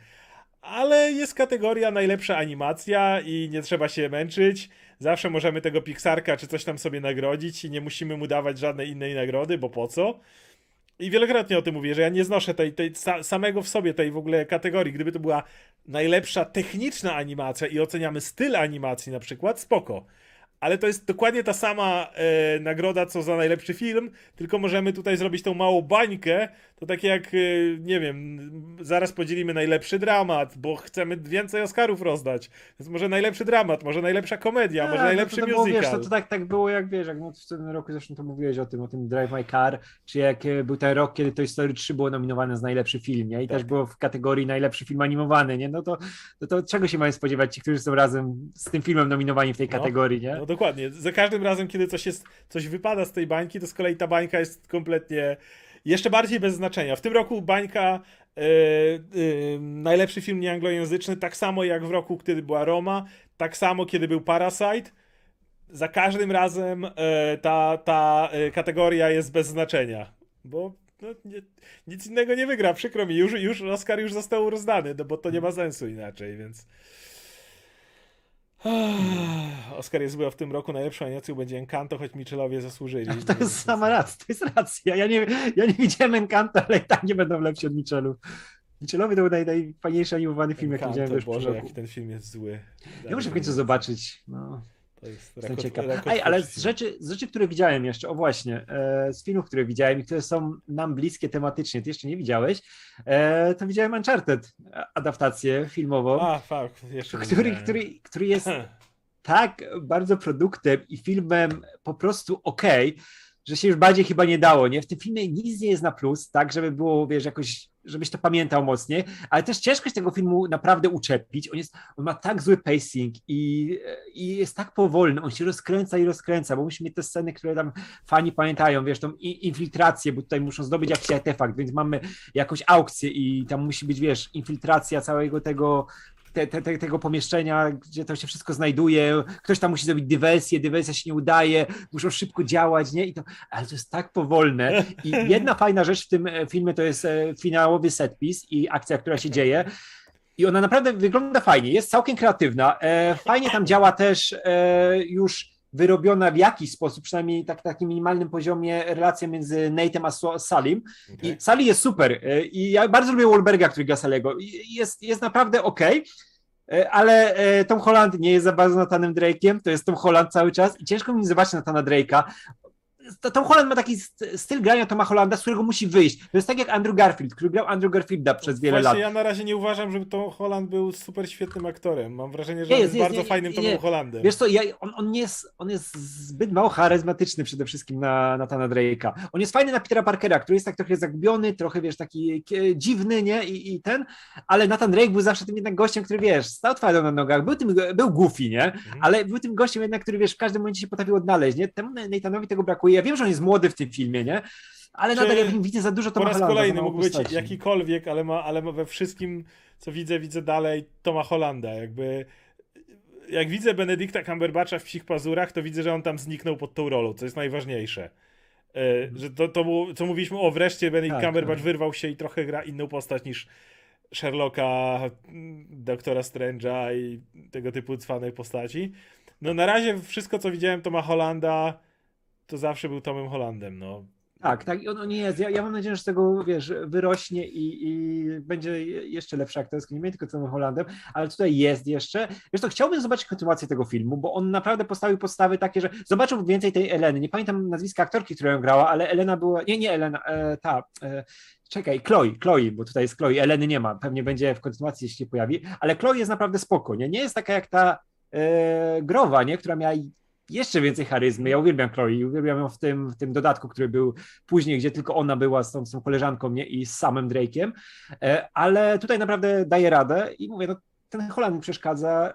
Ale jest kategoria najlepsza animacja i nie trzeba się męczyć. Zawsze możemy tego Pixarka czy coś tam sobie nagrodzić i nie musimy mu dawać żadnej innej nagrody, bo po co? I wielokrotnie o tym mówię, że ja nie znoszę tej, tej sa, samego w sobie tej w ogóle kategorii. Gdyby to była najlepsza techniczna animacja i oceniamy styl animacji na przykład, spoko. Ale to jest dokładnie ta sama e, nagroda, co za najlepszy film, tylko możemy tutaj zrobić tą małą bańkę. To takie jak, e, nie wiem, zaraz podzielimy najlepszy dramat, bo chcemy więcej Oscarów rozdać. Więc może najlepszy dramat, może najlepsza komedia, może Tak, najlepszy no to, to było, musical. wiesz, to, to tak, tak było jak wiesz, jak no, w tym roku zresztą to mówiłeś o tym, o tym Drive My Car, czy jak e, był ten rok, kiedy Toy Story 3 było nominowane za najlepszy film, nie? I Tak. też było w kategorii najlepszy film animowany, nie? No to, to, to czego się mają spodziewać ci, którzy są razem z tym filmem nominowani w tej No, kategorii, nie? No dokładnie. Za każdym razem, kiedy coś, jest, coś wypada z tej bańki, to z kolei ta bańka jest kompletnie jeszcze bardziej bez znaczenia. W tym roku bańka e, e, najlepszy film nieanglojęzyczny, tak samo jak w roku, kiedy była Roma, tak samo kiedy był Parasite. Za każdym razem e, ta, ta kategoria jest bez znaczenia, bo no, nie, nic innego nie wygra, przykro mi, już, już Oscar już został rozdany, no bo to nie ma sensu inaczej, więc... Oscar jest chyba w tym roku najlepszą animacją, będzie Encanto, choć Michelowie zasłużyli. To jest sama racja, to jest racja. Ja nie, ja nie widziałem Encanto, ale i tak nie będą lepsi od Michelów. Michelowie to był naj, najfajniejszy animowany film, jaki widziałem Encanto, już Boże, jaki ten film jest zły. Ja muszę w końcu zobaczyć. No. To jest Jestem ciekaw. ale z rzeczy, z rzeczy, które widziałem jeszcze, o właśnie, e, z filmów, które widziałem i które są nam bliskie tematycznie, ty jeszcze nie widziałeś, e, to widziałem Uncharted, adaptację filmową, A, fuck, jeszcze który, który, który jest tak bardzo produktem i filmem po prostu okej, że się już bardziej chyba nie dało, nie? W tym filmie nic nie jest na plus, tak, żeby było, wiesz, jakoś, żebyś to pamiętał mocniej, ale też ciężko się tego filmu naprawdę uczepić. On, jest, on ma tak zły pacing i, i jest tak powolny, on się rozkręca i rozkręca, bo musi mieć te sceny, które tam fani pamiętają, wiesz, tą infiltrację, bo tutaj muszą zdobyć jakiś artefakt, więc mamy jakąś aukcję i tam musi być, wiesz, infiltracja całego tego te, te, te, tego pomieszczenia, gdzie to się wszystko znajduje, ktoś tam musi zrobić dywersję, dywersja się nie udaje, muszą szybko działać, nie? I to, ale to jest tak powolne. I jedna fajna rzecz w tym e, filmie to jest e, finałowy setpis i akcja, która się dzieje. I ona naprawdę wygląda fajnie, jest całkiem kreatywna. E, fajnie tam działa też już wyrobiona w jakiś sposób, przynajmniej tak takim minimalnym poziomie, relacja między Nate'em a Salim. Okej. I Sally jest super. e, I ja bardzo lubię Wahlberga, który gra Salego. Jest, jest naprawdę okej. e, Ale e, Tom Holland nie jest za bardzo Nathanem Drake'iem, to jest Tom Holland cały czas i ciężko mi zobaczyć Nathana Drake'a. To, Tom Holland ma taki st- styl grania Toma Hollanda, z którego musi wyjść. To jest tak jak Andrew Garfield, który grał Andrew Garfielda przez wiele Właśnie lat. ja na razie nie uważam, żeby Tom Holland był super świetnym aktorem. Mam wrażenie, że Nie, on jest, jest, jest, bardzo nie, fajnym nie, Tomem nie. Hollandem. Wiesz co, ja, on, on, jest, on jest zbyt mało charyzmatyczny przede wszystkim na Nathana Drake'a. On jest fajny na Petera Parkera, który jest tak trochę zagubiony, trochę, wiesz, taki kie- dziwny, nie? I, I ten, ale Nathan Drake był zawsze tym jednak gościem, który, wiesz, stał twardo na nogach, był tym, był goofy, nie? Mhm. Ale był tym gościem jednak, który, wiesz, w każdym momencie się potrafił odnaleźć, nie? Temu Nathanowi tego brakuje. Ja wiem, że on jest młody w tym filmie, nie? Ale Czy nadal ja widzę za dużo Po Toma raz Hollanda. za kolejny mało mógł być postaci. jakikolwiek, ale ma, ale ma we wszystkim, co widzę, widzę dalej Toma Hollanda. Jakby jak widzę Benedykta Cumberbatcha w psich pazurach, to widzę, że on tam zniknął pod tą rolą, co jest najważniejsze. E, Że to, to co mówiliśmy, o wreszcie Benedict Tak, Cumberbatch tak. wyrwał się i trochę gra inną postać niż Sherlocka, Doktora Strange'a i tego typu cwanej postaci. No na razie wszystko, co widziałem Toma Hollanda, to zawsze był Tomem Hollandem, no. Tak, tak, on, jest. Ja, ja mam nadzieję, że z tego, wiesz, wyrośnie i, i będzie jeszcze lepszy aktorski, nie tylko Tomem Hollandem, ale tutaj jest jeszcze. Wiesz to chciałbym zobaczyć kontynuację tego filmu, bo on naprawdę postawił podstawy takie, że zobaczył więcej tej Eleny. Nie pamiętam nazwiska aktorki, która ją grała, ale Elena była, nie, nie Elena, e, ta, e, czekaj, Chloe, Chloe, bo tutaj jest Chloe, Eleny nie ma, pewnie będzie w kontynuacji, jeśli się pojawi, ale Chloe jest naprawdę spoko, nie, nie jest taka jak ta e, Growa, nie, która miała jeszcze więcej charyzmy. Ja uwielbiam Chloe, uwielbiam ją w tym, w tym dodatku, który był później, gdzie tylko ona była z tą, z tą koleżanką nie? i z samym Drake'iem, E, ale tutaj naprawdę daje radę i mówię, no, ten Holland mi przeszkadza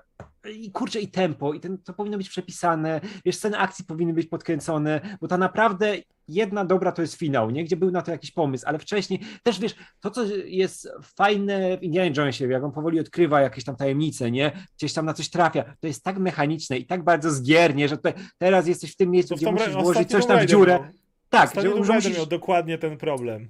i kurczę, i tempo, i ten, to powinno być przepisane, wiesz, sceny akcji powinny być podkręcone, bo ta naprawdę jedna dobra to jest finał, nie? Gdzie był na to jakiś pomysł, ale wcześniej też, wiesz, to, co jest fajne w Indiana Jonesie, jak on powoli odkrywa jakieś tam tajemnice, nie? Gdzieś tam na coś trafia, to jest tak mechaniczne i tak bardzo zgiernie, że tutaj, teraz jesteś w tym miejscu, gdzie musisz włożyć coś tam w dziurę. miał- Tak, że, że musisz... miał dokładnie ten problem.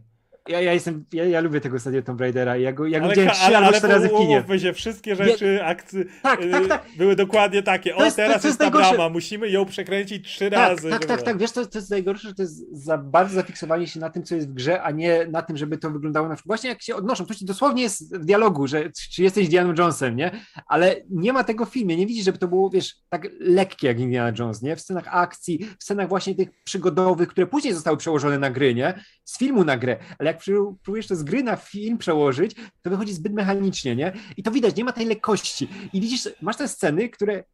Ja, ja jestem, ja, ja lubię tego ostatniego Tomb Raidera i ja go, ja go Ale, widziałem trzy albo cztery razy w kinie. się, wszystkie rzeczy, akcje Tak, tak, tak. były dokładnie takie. O, jest- teraz to jest ta brama, musimy ją przekręcić trzy Tak, razy. tak, tak, tak. Wiesz, to, to jest najgorsze, że to jest za bardzo zafiksowanie się na tym, co jest w grze, a nie na tym, żeby to wyglądało na przykład. Właśnie jak się odnoszą, to dosłownie jest w dialogu, że czy jesteś Indianą Jonesem, nie? Ale nie ma tego w filmie. Nie widzisz, żeby to było, wiesz, tak lekkie jak Indiana Jones, nie? W scenach akcji, w scenach właśnie tych przygodowych, które później zostały przełożone na gry, nie? Z filmu na grę. Ale jak przy- próbujesz to z gry na film przełożyć, to wychodzi zbyt mechanicznie, nie? I to widać, nie ma tej lekkości. I widzisz, masz te sceny, które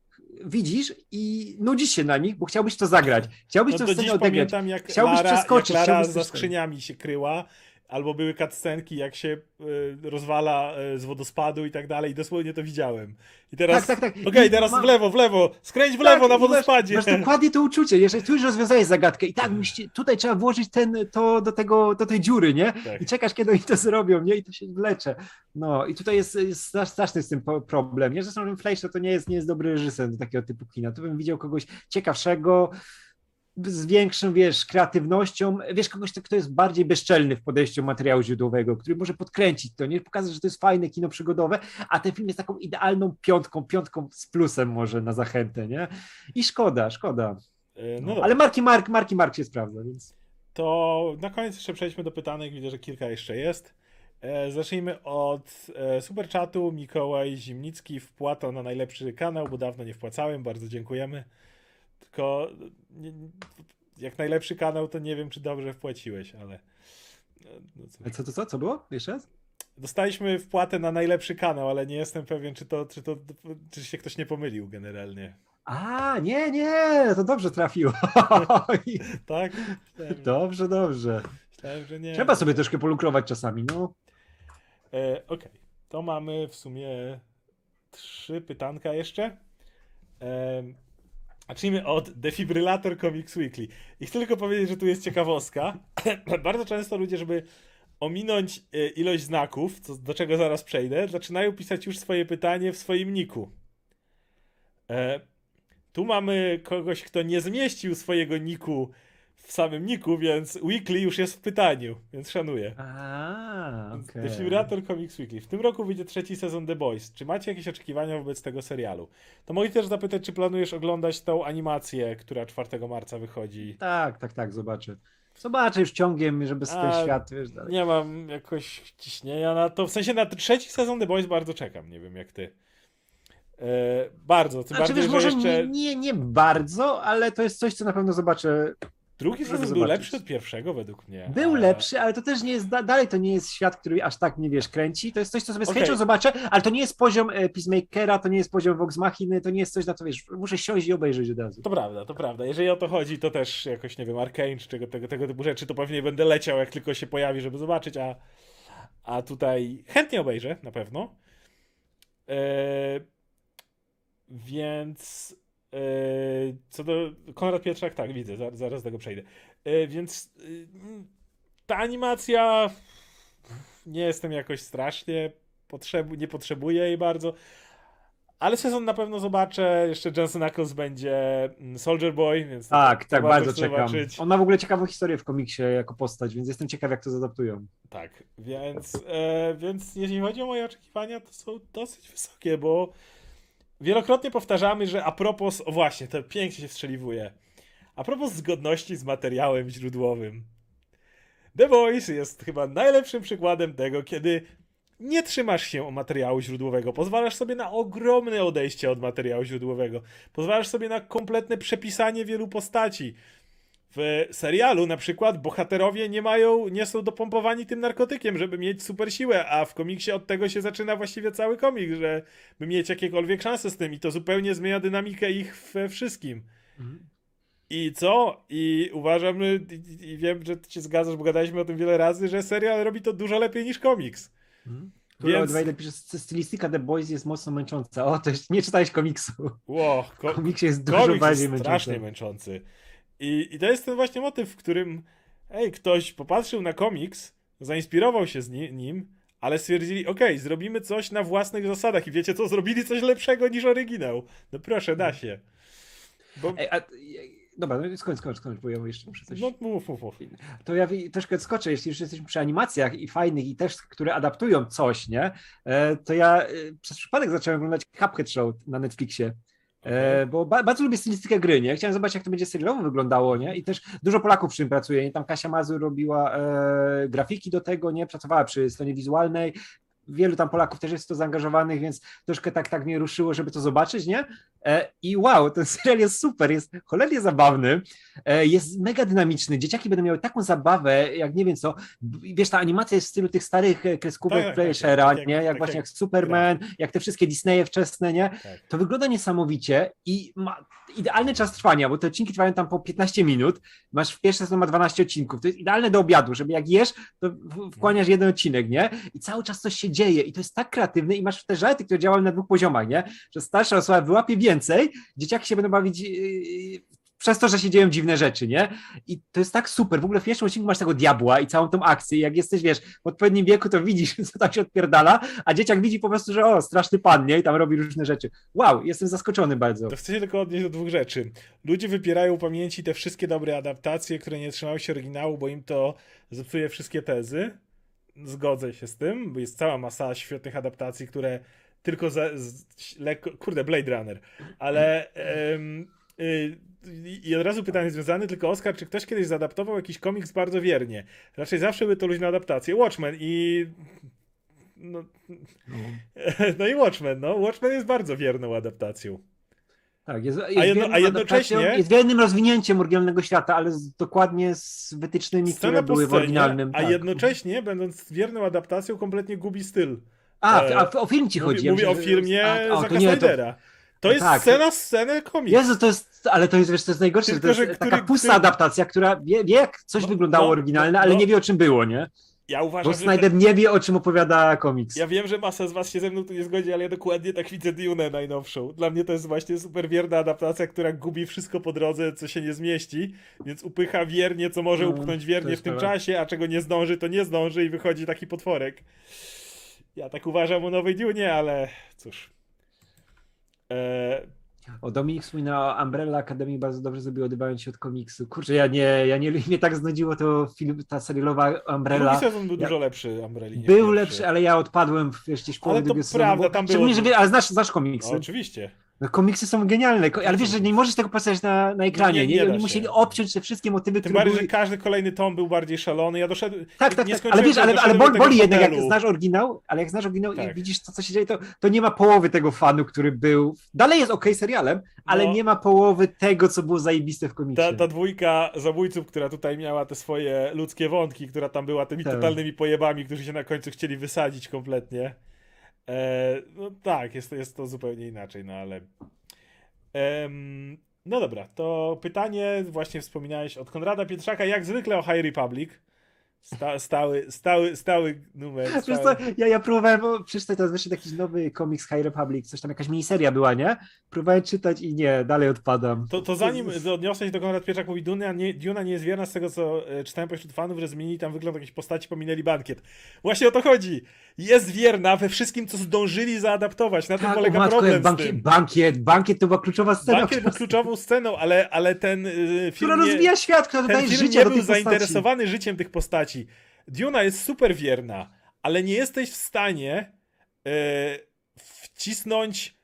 widzisz i nudzisz się na nich, bo chciałbyś to zagrać. Chciałbyś No to scenę odegrać. pamiętam, jak Chciałbyś Lara, przeskoczyć, jak Lara chciałbyś za skrzyniami się kryła, albo były cutscenki, jak się y, rozwala y, z wodospadu i tak dalej. I dosłownie to widziałem. I teraz. Tak, tak, tak. Okej, I teraz w lewo, w lewo, skręć w Tak, lewo na i masz- wodospadzie. Masz, dokładnie to uczucie, jeżeli tu już rozwiązałeś zagadkę i tak, tutaj trzeba włożyć ten, to do tego, do tej dziury, nie? Tak. I czekasz, kiedy oni to zrobią, nie? I to się wlecze. No i tutaj jest, jest strasz- straszny z tym problem, nie? Zresztą Fleischer to nie jest, nie jest dobry reżyser do takiego typu kina. Tu bym widział kogoś ciekawszego, z większą, wiesz, kreatywnością, wiesz, kogoś, kto jest bardziej bezczelny w podejściu materiału źródłowego, który może podkręcić to, nie pokazać, że to jest fajne kino przygodowe, a ten film jest taką idealną piątką, piątką z plusem może na zachętę, nie? I szkoda, szkoda. Y, No No, ale Marki Mark, Marki Mark się sprawdza, więc To na koniec jeszcze przejdźmy do pytanek. Widzę, że kilka jeszcze jest. E, zacznijmy od e, super czatu. Mikołaj Zimnicki wpłata na najlepszy kanał, bo dawno nie wpłacałem. Bardzo dziękujemy. Tylko jak najlepszy kanał, to nie wiem, czy dobrze wpłaciłeś, ale. No co, co, co, co było? Jeszcze raz? Dostaliśmy wpłatę na najlepszy kanał, ale nie jestem pewien, czy to, czy to, czy się ktoś nie pomylił generalnie. A, nie, nie, to dobrze trafiło. Tak? Myślałem, dobrze, dobrze. myślałem że nie. Trzeba sobie troszkę polukrować czasami, no. E, Okej, to mamy w sumie trzy pytanka jeszcze. E, zacznijmy od Defibrylator Comics Weekly. I chcę tylko powiedzieć, że tu jest ciekawostka. Bardzo często ludzie, żeby ominąć e, ilość znaków, co, do czego zaraz przejdę, zaczynają pisać już swoje pytanie w swoim niku. E, tu mamy kogoś, kto nie zmieścił swojego niku w samym niku, więc Weekly już jest w pytaniu, więc szanuję. A, okej. Defibrylator Comics Weekly. W tym roku wyjdzie trzeci sezon The Boys. Czy macie jakieś oczekiwania wobec tego serialu? To mogę też zapytać, czy planujesz oglądać tą animację, która 4 marca wychodzi? Tak, tak, tak, zobaczę. Zobaczę już ciągiem, żeby ten A, świat, wiesz, dalej. Nie mam jakoś ciśnienia na to. W sensie na trzeci sezon The Boys bardzo czekam. Nie wiem jak ty. E, bardzo. Tym Znaczy, bardziej, wiesz, może jeszcze... nie, nie bardzo, ale to jest coś, co na pewno zobaczę Drugi sezon był lepszy od pierwszego według mnie. Był a- lepszy, ale to też nie jest, da- dalej to nie jest świat, który aż tak mnie, wiesz, kręci. To jest coś, co sobie z chęcią zobaczę, ale to nie jest poziom e, Peacemakera, to nie jest poziom Vox Machiny, to nie jest coś, na co, wiesz, muszę siąść i obejrzeć od razu. To prawda, to prawda. Jeżeli o to chodzi, to też jakoś, nie wiem, Arkane czy tego, tego, tego typu rzeczy, to pewnie będę leciał, jak tylko się pojawi, żeby zobaczyć, a, a tutaj chętnie obejrzę, na pewno. E, więc co do Konrad Pietrzak, tak, widzę, zaraz, zaraz do tego przejdę. E, więc e, ta animacja nie jestem jakoś strasznie, potrzebu, nie potrzebuję jej bardzo. Ale sezon na pewno zobaczę. Jeszcze Jensen Ackles będzie mm, Soldier Boy, więc Tak, tak, bardzo czekam. zobaczyć. On ma w ogóle ciekawą historię w komiksie jako postać, więc jestem ciekaw, jak to zadaptują. Tak, więc, e, więc jeśli chodzi o moje oczekiwania, to są dosyć wysokie, bo wielokrotnie powtarzamy, że a propos, o właśnie, to pięknie się wstrzeliwuje. A propos zgodności z materiałem źródłowym. The Voice jest chyba najlepszym przykładem tego, kiedy nie trzymasz się materiału źródłowego, pozwalasz sobie na ogromne odejście od materiału źródłowego, pozwalasz sobie na kompletne przepisanie wielu postaci. W serialu na przykład bohaterowie nie mają, nie są dopompowani tym narkotykiem, żeby mieć super siłę, a w komiksie od tego się zaczyna właściwie cały komik, że by mieć jakiekolwiek szanse z tym i to zupełnie zmienia dynamikę ich we wszystkim. I co? I uważam, i, i wiem, że ty się zgadzasz, bo gadaliśmy o tym wiele razy, że serial robi to dużo lepiej niż komiks. Tu Więc- Więc... Wejdę pisze, "Sty- stylistyka The Boys jest mocno męcząca. O, to już nie czytałeś komiksu. Ło, W ko- komiksie jest dużo komiks bardziej jest strasznie męczący. I, I to jest ten właśnie motyw, w którym ej, ktoś popatrzył na komiks, zainspirował się z ni- nim, ale stwierdzili, okej, zrobimy coś na własnych zasadach i wiecie co, zrobili coś lepszego niż oryginał. No proszę, da się. Bo, Ej, a, dobra, no skończ, skończ, skończ, bo ja jeszcze muszę coś... no mów, mów, mów. To ja troszkę skoczę, jeśli już jesteśmy przy animacjach i fajnych i też, które adaptują coś, nie? E, To ja e, przez przypadek zacząłem oglądać Cuphead Show na Netflixie. E, bo ba bardzo lubię stylistykę gry, nie? Chciałem zobaczyć, jak to będzie serialowo wyglądało, nie? I też dużo Polaków przy tym pracuje. I tam Kasia Mazur robiła e, grafiki do tego, nie? Pracowała przy stronie wizualnej. Wielu tam Polaków też jest w to zaangażowanych, więc troszkę tak, tak mnie ruszyło, żeby to zobaczyć, nie? E, I wow, ten serial jest super, jest cholernie zabawny, e, jest mega dynamiczny. Dzieciaki będą miały taką zabawę, jak nie wiem co. Wiesz, ta animacja jest w stylu tych starych e, kreskówek Tak, tak, Playshera, tak, jak- nie? Jak tak, właśnie jak jak Superman, jak te wszystkie Disneye wczesne, nie? Tak. To wygląda niesamowicie i ma idealny czas trwania, bo te odcinki trwają tam po 15 minut. Masz w pierwszej sezonie ma 12 odcinków. To jest idealne do obiadu, żeby jak jesz, to w- wchłaniasz jeden odcinek, nie? I cały czas coś się dzieje i to jest tak kreatywne i masz te żarty, które działają na dwóch poziomach, nie? Że starsza osoba wyłapie więcej, dzieciaki się będą bawić yy, przez to, że się dzieją dziwne rzeczy, nie? I to jest tak super. W ogóle w pierwszym odcinku masz tego diabła i całą tą akcję. Jak jesteś, wiesz, w odpowiednim wieku, to widzisz, co tam się odpierdala, a dzieciak widzi po prostu, że o, straszny pan, nie? I tam robi różne rzeczy. Wow, jestem zaskoczony bardzo. To chcę się tylko odnieść do dwóch rzeczy. Ludzie wypierają pamięci te wszystkie dobre adaptacje, które nie trzymały się oryginału, bo im to zepsuje wszystkie tezy. Zgodzę się z tym, bo jest cała masa świetnych adaptacji, które tylko za, z, lekko. Kurde, Blade Runner. Ale. em, y, i od razu pytanie związane, tylko Oskar, czy ktoś kiedyś zaadaptował jakiś komiks bardzo wiernie? Raczej zawsze były to luźne adaptacje. Watchmen i. No, no i Watchmen, no. Watchmen jest bardzo wierną adaptacją. Tak, jest, jest jedno- wierną a jednocześnie- Jest wiernym rozwinięciem oryginalnego świata, ale z, dokładnie z wytycznymi, które były w oryginalnym. a tak. jednocześnie, będąc wierną adaptacją, kompletnie gubi styl. A, e, a o film ci chodzi. Mówię, ja o filmie a, a, to nie, to- jest tak. scena z sceny komiks. Jezu, to jest, ale to jest, wiesz, to jest najgorsze, Tylko, to że jest który- taka pusta który- adaptacja, która wie, wie jak coś No, wyglądało no, oryginalne, ale no. nie wie o czym było, nie? Ja uważam, Bo że... Snyder nie wie o czym opowiada komiks. Ja wiem, że masa z was się ze mną tu nie zgodzi, ale ja dokładnie tak widzę Dune najnowszą. Dla mnie to jest właśnie super wierna adaptacja, która gubi wszystko po drodze, co się nie zmieści, więc upycha wiernie, co może No, upchnąć wiernie w tym czasie, a czego nie zdąży, to nie zdąży i wychodzi taki potworek. Ja tak uważam o nowej Dune, ale cóż. Eee, O, Dominik wspomina o Umbrella Academy, bardzo dobrze zrobił odbywając się od komiksu. Kurczę, ja nie, ja nie, mnie tak znudziło to film, ta serialowa Umbrella. drugi sezon był Ja- dużo lepszy, Umbrelli. Był pierwszy. lepszy, ale ja odpadłem w jeszcze gdzieś w połowie Ale to drugiego sezonu, prawda, tam Szczególnie, było- wie- ale znasz, znasz No, komiksy. oczywiście. No, komiksy są genialne, ale wiesz, że nie możesz tego pokazać na, na ekranie. Nie, Nie, nie da Oni musieli obciąć te wszystkie motywy, Tym które bardziej, były... że każdy kolejny tom był bardziej szalony. Ja doszedłem. Tak, tak, nie tak. Ale wiesz, ale, ale boli, jednak, jak znasz oryginał, ale jak znasz oryginał Tak. i widzisz, co, co się dzieje, to, to nie ma połowy tego fanu, który był... Dalej jest okej serialem, ale No. nie ma połowy tego, co było zajebiste w komiksie. Ta, ta dwójka zabójców, która tutaj miała te swoje ludzkie wątki, która tam była tymi Tak. totalnymi pojebami, którzy się na końcu chcieli wysadzić kompletnie. E, no tak, jest, jest to zupełnie inaczej, no ale. Em, no dobra, to pytanie, właśnie wspominałeś od Konrada Pietrzaka, jak zwykle o High Republic. Sta, stały, stały, stały numer. Wiesz co, Stały... ja, ja próbowałem przeczytać, teraz wyszedł jakiś nowy komiks High Republic, coś tam, jakaś miniseria była, nie? Próbowałem czytać i nie, dalej odpadam. To, to zanim odniosę się do Konrad Pieczak, mówi Duna nie, Duna nie jest wierna z tego, co e, czytałem pośród fanów, że zmienili tam wygląd jakiejś postaci, pominęli bankiet. Właśnie o to chodzi. Jest wierna we wszystkim, co zdążyli zaadaptować. Na tym Tak, o polega matko, problem jak z bankiet, tym. bankiet, bankiet to była kluczowa scena, Bankiet był kluczową sceną, ale, ale ten y, film która nie, rozwija świat, która film życia nie był postaci. zainteresowany życiem tych postaci. Duna jest super wierna, ale nie jesteś w stanie e, wcisnąć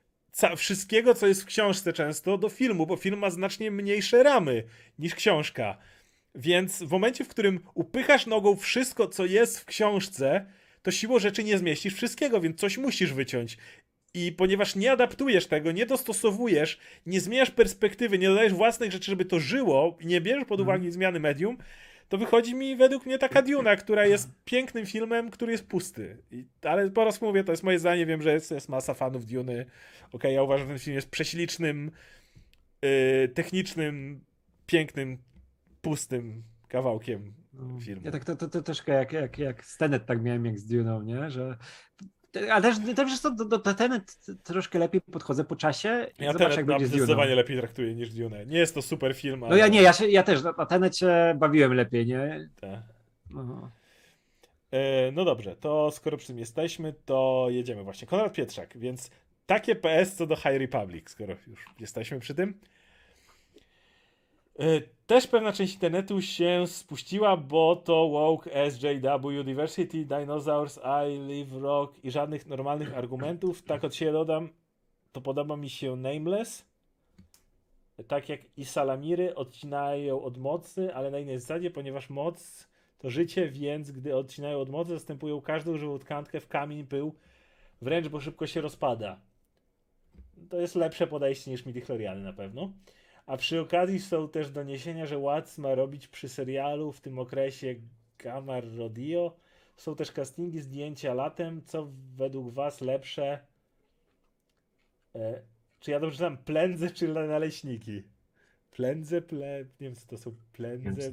wszystkiego, co jest w książce często do filmu, bo film ma znacznie mniejsze ramy niż książka. Więc w momencie, w którym upychasz nogą wszystko, co jest w książce, to siłą rzeczy nie zmieścisz wszystkiego, więc coś musisz wyciąć. I ponieważ nie adaptujesz tego, nie dostosowujesz, nie zmieniasz perspektywy, nie dodajesz własnych rzeczy, żeby to żyło i nie bierzesz pod uwagę zmiany medium, to wychodzi mi według mnie taka Duna, która jest pięknym filmem, który jest pusty. I, ale po raz mówię, to jest moje zdanie, wiem, że jest, jest masa fanów Duny. Okej, ja uważam, że ten film jest prześlicznym, yy, technicznym, pięknym, pustym kawałkiem No. filmu. Ja tak to, to, to troszkę jak, jak, jak z Tenet tak miałem jak z Duną, nie? Że... Ale też, też do, do, do Tenet troszkę lepiej podchodzę po czasie Ja zobacz ten jak będzie zdecydowanie lepiej traktuję niż Dune. Nie jest to super film, ale... No ja nie, ja, się, ja też na, na Tenet się bawiłem lepiej, nie? Tak. No. E, No dobrze, to skoro przy tym jesteśmy, to jedziemy właśnie. Konrad Pietrzak, więc takie PS co do High Republic, skoro już jesteśmy przy tym. E, Też pewna część internetu się spuściła, bo to woke SJW Diversity, Dinosaurs, I Live Rock i żadnych normalnych argumentów. Tak od siebie dodam, to podoba mi się Nameless. Tak jak i Salamiry odcinają od mocy, ale na innej zasadzie, ponieważ moc to życie, więc gdy odcinają od mocy, zastępują każdą żywą tkankę w kamień, pył, wręcz bo szybko się rozpada. To jest lepsze podejście niż midichloriany na pewno. A przy okazji są też doniesienia, że Watts ma robić przy serialu w tym okresie Gamma Rodeo. Są też castingi, zdjęcia latem. Co według Was lepsze? E, czy ja dobrze czytam? Plędze czy naleśniki? Plędze, ple... Nie wiem, co to są plędze.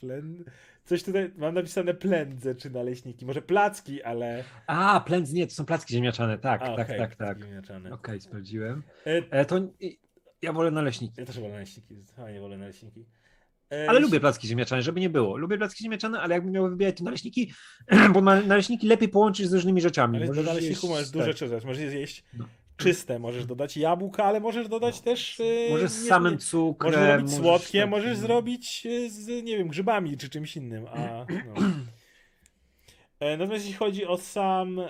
Plędze. Coś tutaj mam napisane plędze czy naleśniki. Może placki, ale. A, plędz nie, to są placki ziemniaczane, tak, A, tak, okej, tak, tak. Okej, sprawdziłem. E, E, to ja wolę naleśniki. ja też wolę naleśniki. A nie wolę naleśniki. E, Ale lubię placki ziemniaczane, żeby nie było. Lubię placki ziemniaczane, ale jakbym miał wybierać to naleśniki, bo na- naleśniki lepiej połączyć z różnymi rzeczami. Ale do Możesz naleśniku jeść- możesz dużo tak. rzeczy. Możesz zjeść No. czyste, możesz dodać jabłka, ale możesz dodać też. e, Może z samym cukrem. Możesz zrobić możesz słodkie, tak- możesz zrobić e, z, nie wiem, grzybami czy czymś innym. A, no. E, Natomiast jeśli chodzi o sam e,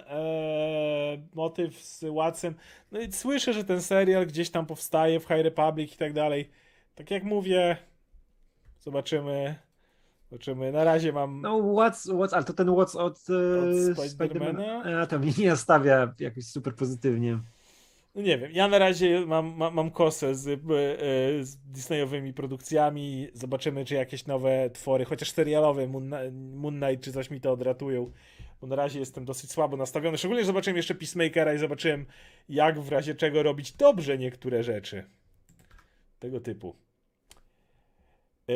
motyw z Watson, no i słyszę, że ten serial gdzieś tam powstaje w High Republic i tak dalej. Tak jak mówię, zobaczymy. Zobaczymy. Na razie mam. No, what's, what's, ale to ten what's od, e, Od Spidermana? A, to mnie nie nastawia jakoś super pozytywnie. No nie wiem, ja na razie mam, mam, mam kosę z, e, z Disneyowymi produkcjami. Zobaczymy, czy jakieś nowe twory, chociaż serialowe, Moon, Moon Knight czy coś mi to odratują. Bo na razie jestem dosyć słabo nastawiony. Szczególnie zobaczyłem jeszcze Peacemakera i zobaczyłem, jak w razie czego robić dobrze niektóre rzeczy. Tego typu. E,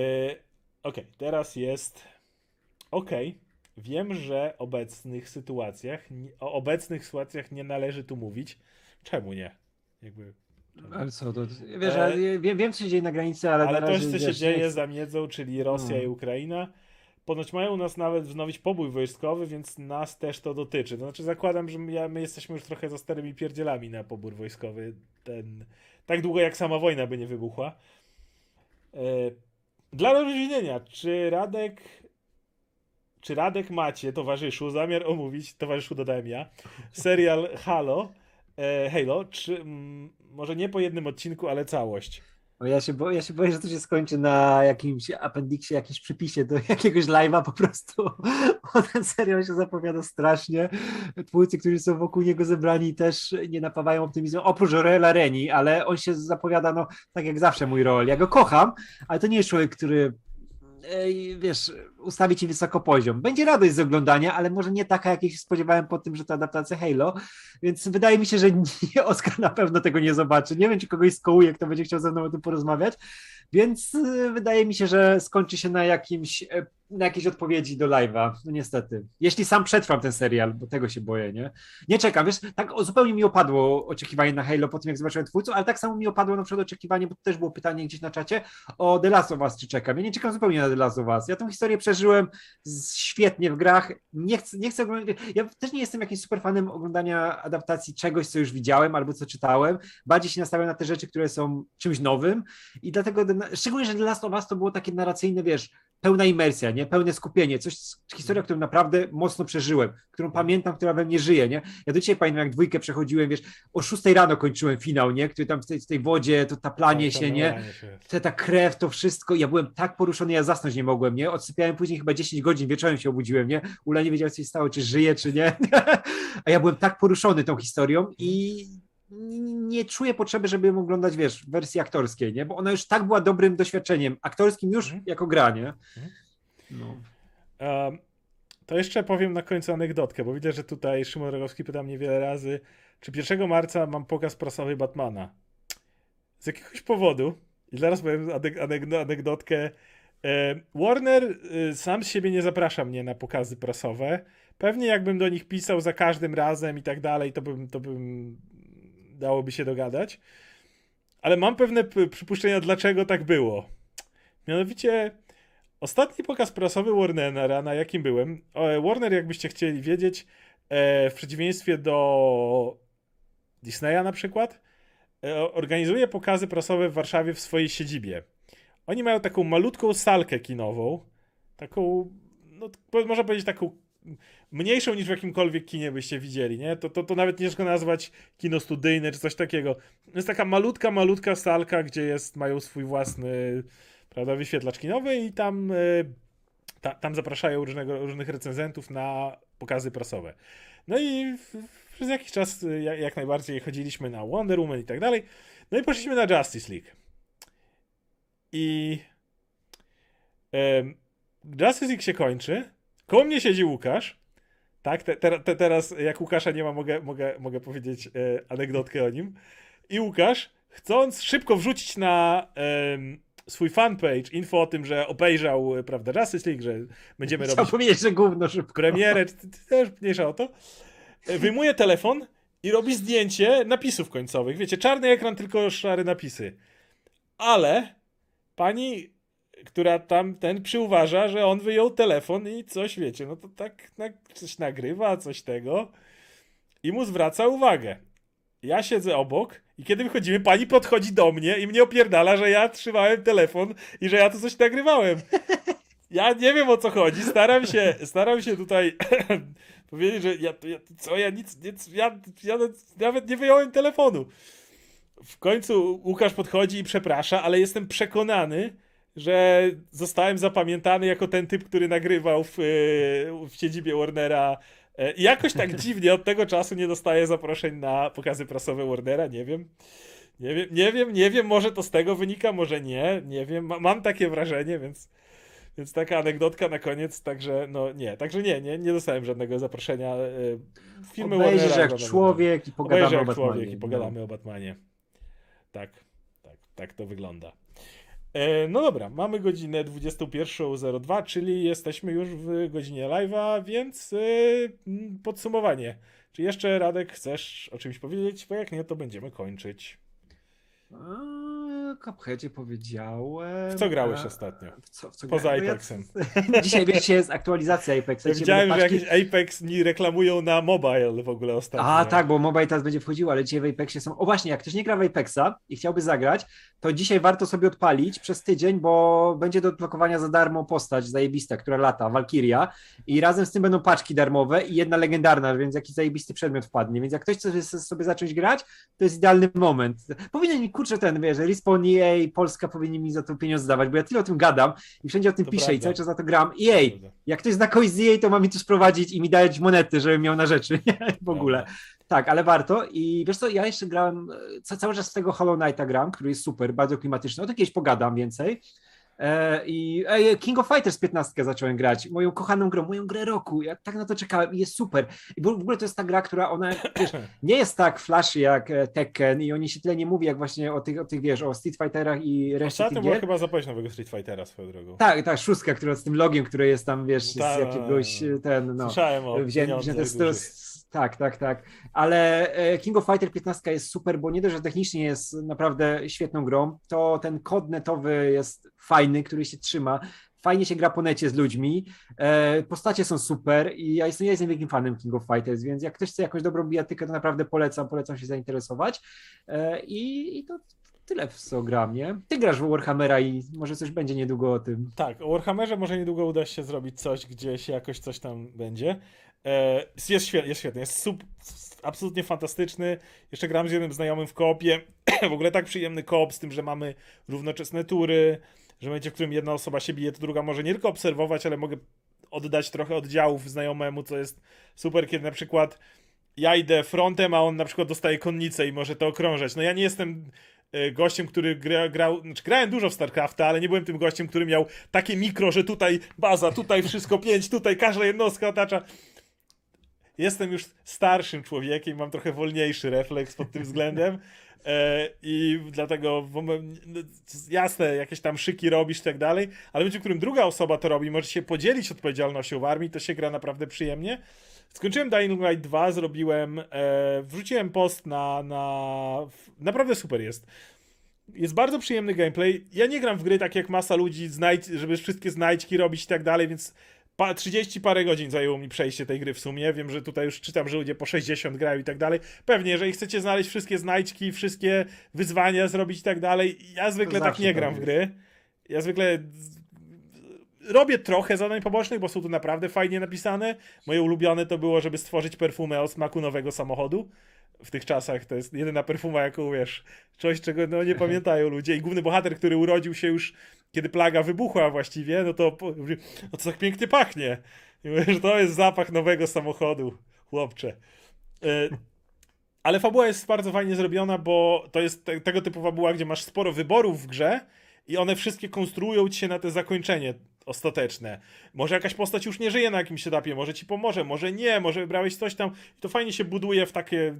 Okej, teraz jest. Okej. Wiem, że obecnych sytuacjach, o obecnych sytuacjach nie należy tu mówić. Czemu nie? Jakby, Ale co, to, wiesz, E, ale wiem, wiem, co się dzieje na granicy, ale, ale na to, co się wiesz, dzieje nie za miedzą, czyli Rosja No. i Ukraina, ponoć mają u nas nawet wznowić pobój wojskowy, więc nas też to dotyczy. To znaczy zakładam, że my, my jesteśmy już trochę za starymi pierdzielami na pobór wojskowy. Ten, tak długo jak sama wojna by nie wybuchła. E, dla rozróżnienia, czy Radek czy Radek macie, towarzyszu, zamiar omówić, towarzyszu dodałem ja, serial Halo, e, Halo, czy mm, może nie po jednym odcinku, ale całość. O, ja, się boję, ja się boję, że to się skończy na jakimś appendiksie, jakimś przypisie do jakiegoś live'a po prostu. Bo ten serial się zapowiada strasznie. Twórcy, którzy są wokół niego zebrani też nie napawają optymizmem, oprócz Orela Reni, ale on się zapowiada, no tak jak zawsze mój rol. Ja go kocham, ale to nie jest człowiek, który wiesz, ustawi ci wysoko poziom. Będzie radość z oglądania, ale może nie taka, jakiej się spodziewałem po tym, że to adaptacja Halo, więc wydaje mi się, że nie, Oskar na pewno tego nie zobaczy. Nie wiem, czy kogoś skołuje, kto będzie chciał ze mną o tym porozmawiać, więc y, wydaje mi się, że skończy się na jakimś, e, na jakiejś odpowiedzi do live'a, no niestety. Jeśli sam przetrwam ten serial, bo tego się boję, nie? Nie czekam, wiesz, tak zupełnie mi opadło oczekiwanie na Halo po tym, jak zobaczyłem twórców, ale tak samo mi opadło na przykład oczekiwanie, bo to też było pytanie gdzieś na czacie, o The Last of Us, czy czekam. Ja nie czekam zupełnie na The Last of Us. Ja tę historię przeżyłem z- świetnie w grach. Nie chcę, nie chcę oglądać. Ja też nie jestem jakimś super fanem oglądania adaptacji czegoś, co już widziałem albo co czytałem. Bardziej się nastawiam na te rzeczy, które są czymś nowym i dlatego, szczególnie, że The Last of Us to było takie narracyjne, wiesz, pełna imersja, nie? Pełne skupienie, coś, historia, którą naprawdę mocno przeżyłem, którą pamiętam, która we mnie żyje, nie? Ja do dzisiaj pamiętam, jak dwójkę przechodziłem, wiesz, o 6 rano kończyłem finał, nie? Który tam w tej, w tej wodzie, to taplanie Tak, się, nie? się. te, ta krew, to wszystko. Ja byłem tak poruszony, ja zasnąć nie mogłem, nie? Odsypiałem później chyba 10 godzin, wieczorem się obudziłem, nie? Ula nie wiedział, co się stało, czy żyje, czy nie. A ja byłem tak poruszony tą historią i nie czuję potrzeby, żeby ją oglądać, wiesz, w wersji aktorskiej, nie? Bo ona już tak była dobrym doświadczeniem aktorskim już Mhm. jako gra, nie? Mhm. No. Um, to jeszcze powiem na końcu anegdotkę, bo widzę, że tutaj Szymon Rogowski pyta mnie wiele razy, czy 1 marca mam pokaz prasowy Batmana. Z jakiegoś powodu, i zaraz powiem aneg- aneg- anegdotkę, Warner e, sam z siebie nie zaprasza mnie na pokazy prasowe. Pewnie jakbym do nich pisał za każdym razem i tak dalej, to bym, to bym dałoby się dogadać. Ale mam pewne przypuszczenia, dlaczego tak było. Mianowicie, ostatni pokaz prasowy Warnera, na jakim byłem, Warner, jakbyście chcieli wiedzieć, e, w przeciwieństwie do Disneya na przykład, e, organizuje pokazy prasowe w Warszawie w swojej siedzibie. Oni mają taką malutką salkę kinową, taką, no można powiedzieć taką mniejszą niż w jakimkolwiek kinie byście widzieli, nie? To, to, to nawet nie ciężko nazwać kino studyjne czy coś takiego. To jest taka malutka, malutka salka, gdzie jest, mają swój własny, prawda, wyświetlacz kinowy i tam, e, ta, tam zapraszają różnego, różnych recenzentów na pokazy prasowe. No i przez jakiś czas e, jak, jak najbardziej chodziliśmy na Wonder Woman i tak dalej. No i poszliśmy na Justice League. I Justice League się kończy. Koło mnie siedzi Łukasz. Tak, te, te, te, teraz jak Łukasza nie ma, mogę, mogę, mogę powiedzieć e, anegdotkę o nim. I Łukasz, chcąc szybko wrzucić na em, swój fanpage info o tym, że obejrzał, e, prawda, Justice League, że będziemy Chciał robić powiedzieć, że gówno szybko. premierę, też mniejsza o to, e, wyjmuje telefon i robi zdjęcie napisów końcowych. Wiecie, czarny ekran, tylko szare napisy. Ale pani, która tam ten przyuważa, że on wyjął telefon i coś, wiecie, no to tak na, coś nagrywa, coś tego i mu zwraca uwagę. Ja siedzę obok i kiedy wychodzimy, pani podchodzi do mnie i mnie opierdala, że ja trzymałem telefon i że ja tu coś nagrywałem. Ja nie wiem o co chodzi. Staram się, staram się tutaj powiedzieć, że ja, ja co ja nic, nic ja, ja nawet nie wyjąłem telefonu. W końcu Łukasz podchodzi i przeprasza, ale jestem przekonany, że zostałem zapamiętany jako ten typ, który nagrywał w, e, w siedzibie Warnera. E, I jakoś tak dziwnie od tego czasu nie dostaję zaproszeń na pokazy prasowe Warnera, nie wiem. Nie wiem, nie wiem, nie wiem, może to z tego wynika, może nie, nie wiem. Ma, mam takie wrażenie, więc, więc taka anegdotka na koniec, także no nie, także nie, nie, nie dostałem żadnego zaproszenia. E, filmy Obejrzysz Warnera jak żadnego. człowiek i pogadamy Obejrzę o jak Batmanie. człowiek i pogadamy o Batmanie. Tak, tak, tak to wygląda. E, no dobra, mamy godzinę 21.02, czyli jesteśmy już w godzinie live'a, więc e, podsumowanie. Czy jeszcze Radek chcesz o czymś powiedzieć? Bo jak nie, to będziemy kończyć. Cupheadzie powiedziałem. W co grałeś a- ostatnio? W co, w co Poza grałem? No ja- Apexem. Dzisiaj, wiesz, dzisiaj jest aktualizacja Apexa. Ja widziałem, że paczki- jakiś Apex mi reklamują na mobile w ogóle ostatnio. A tak, bo mobile teraz będzie wchodził, ale dzisiaj w Apexie są. O właśnie, jak ktoś nie gra w Apexa i chciałby zagrać, to dzisiaj warto sobie odpalić przez tydzień, bo będzie do odblokowania za darmo postać zajebista, która lata, Valkyria i razem z tym będą paczki darmowe i jedna legendarna, więc jakiś zajebisty przedmiot wpadnie, więc jak ktoś chce sobie zacząć grać, to jest idealny moment. Powinien mi, kurczę, ten, wiesz, Respawn EA Polska powinni mi za to pieniądze dawać, bo ja tyle o tym gadam i wszędzie o tym To piszę prawda. i cały czas na to gram. EA, jak ktoś zna kogoś z EA, to ma mi tu sprowadzić i mi dać monety, żebym miał na rzeczy, nie? w ogóle. Tak, ale warto. I wiesz co, ja jeszcze grałem, e, ca- cały czas z tego Hollow Knighta gram, który jest super, bardzo klimatyczny. O to kiedyś pogadam więcej. E, I King of Fighters 15 zacząłem grać, moją kochaną grą, moją grę roku. Ja tak na to czekałem i jest super. I w ogóle to jest ta gra, która ona, wiesz, nie jest tak flashy jak e, Tekken i oni się tyle nie mówi jak właśnie o tych, o tych wiesz, o Street Fighterach i reszcie Ostatnio była chyba zapowiedź nowego Street Fightera swoją drogą. Tak, ta szóstka, która z tym logiem, który jest tam, wiesz, z jakiegoś e, ten, no. Słyszałem o Wzię, z, dużych. z, tak, tak, tak. Ale e, King of Fighter 15 jest super, bo nie dość, że technicznie jest naprawdę świetną grą, to ten kod netowy jest fajny, który się trzyma. Fajnie się gra po necie z ludźmi. E, postacie są super i ja jestem, ja jestem wielkim fanem King of Fighters, więc jak ktoś chce jakąś dobrą bijatykę, to naprawdę polecam, polecam się zainteresować. E, i, I to tyle w co gram, nie? Ty grasz w Warhammera i może coś będzie niedługo o tym. Tak, o Warhammerze może niedługo uda się zrobić coś, gdzieś jakoś coś tam będzie. E, jest, świetny, jest świetny, jest sub, absolutnie fantastyczny. Jeszcze gram z jednym znajomym w koopie. w ogóle tak przyjemny koop z tym, że mamy równoczesne tury, że będzie, w którym jedna osoba się bije, to druga może nie tylko obserwować, ale mogę oddać trochę oddziałów znajomemu, co jest super, kiedy na przykład ja idę frontem, a on na przykład dostaje konnicę i może to okrążać. No ja nie jestem e, gościem, który gra, grał, znaczy grałem dużo w StarCrafta, ale nie byłem tym gościem, który miał takie mikro, że tutaj baza, tutaj wszystko pięć, tutaj każda jednostka otacza. Jestem już starszym człowiekiem, mam trochę wolniejszy refleks pod tym względem. E, I dlatego no, jasne, jakieś tam szyki robisz i tak dalej, ale w którym druga osoba to robi, może się podzielić odpowiedzialnością w armii, to się gra naprawdę przyjemnie. Skończyłem Dying Light 2, zrobiłem, e, wrzuciłem post na, na. Naprawdę super jest. Jest bardzo przyjemny gameplay. Ja nie gram w gry tak jak masa ludzi, znajdź, żeby wszystkie znajdźki robić i tak dalej, więc pa, 30 parę godzin zajęło mi przejście tej gry w sumie. Wiem, że tutaj już czytam, że ludzie po 60 grają i tak dalej. Pewnie, jeżeli chcecie znaleźć wszystkie znajdźki, wszystkie wyzwania zrobić i tak dalej, ja zwykle tak zawsze nie tak gram w jest. gry. Ja zwykle robię trochę zadań pobocznych, bo są tu naprawdę fajnie napisane. Moje ulubione to było, żeby stworzyć perfumę o smaku nowego samochodu. W tych czasach to jest jedyna perfuma, jaką wiesz, coś, czego no, nie pamiętają ludzie. I główny bohater, który urodził się już, kiedy plaga wybuchła właściwie, no to mówi, o co tak pięknie pachnie. I mówię, że to jest zapach nowego samochodu, chłopcze. E, Ale fabuła jest bardzo fajnie zrobiona, bo to jest te, tego typu fabuła, gdzie masz sporo wyborów w grze i one wszystkie konstruują ci się na te zakończenie ostateczne. Może jakaś postać już nie żyje na jakimś etapie, może ci pomoże, może nie, może wybrałeś coś tam. I to fajnie się buduje w takie.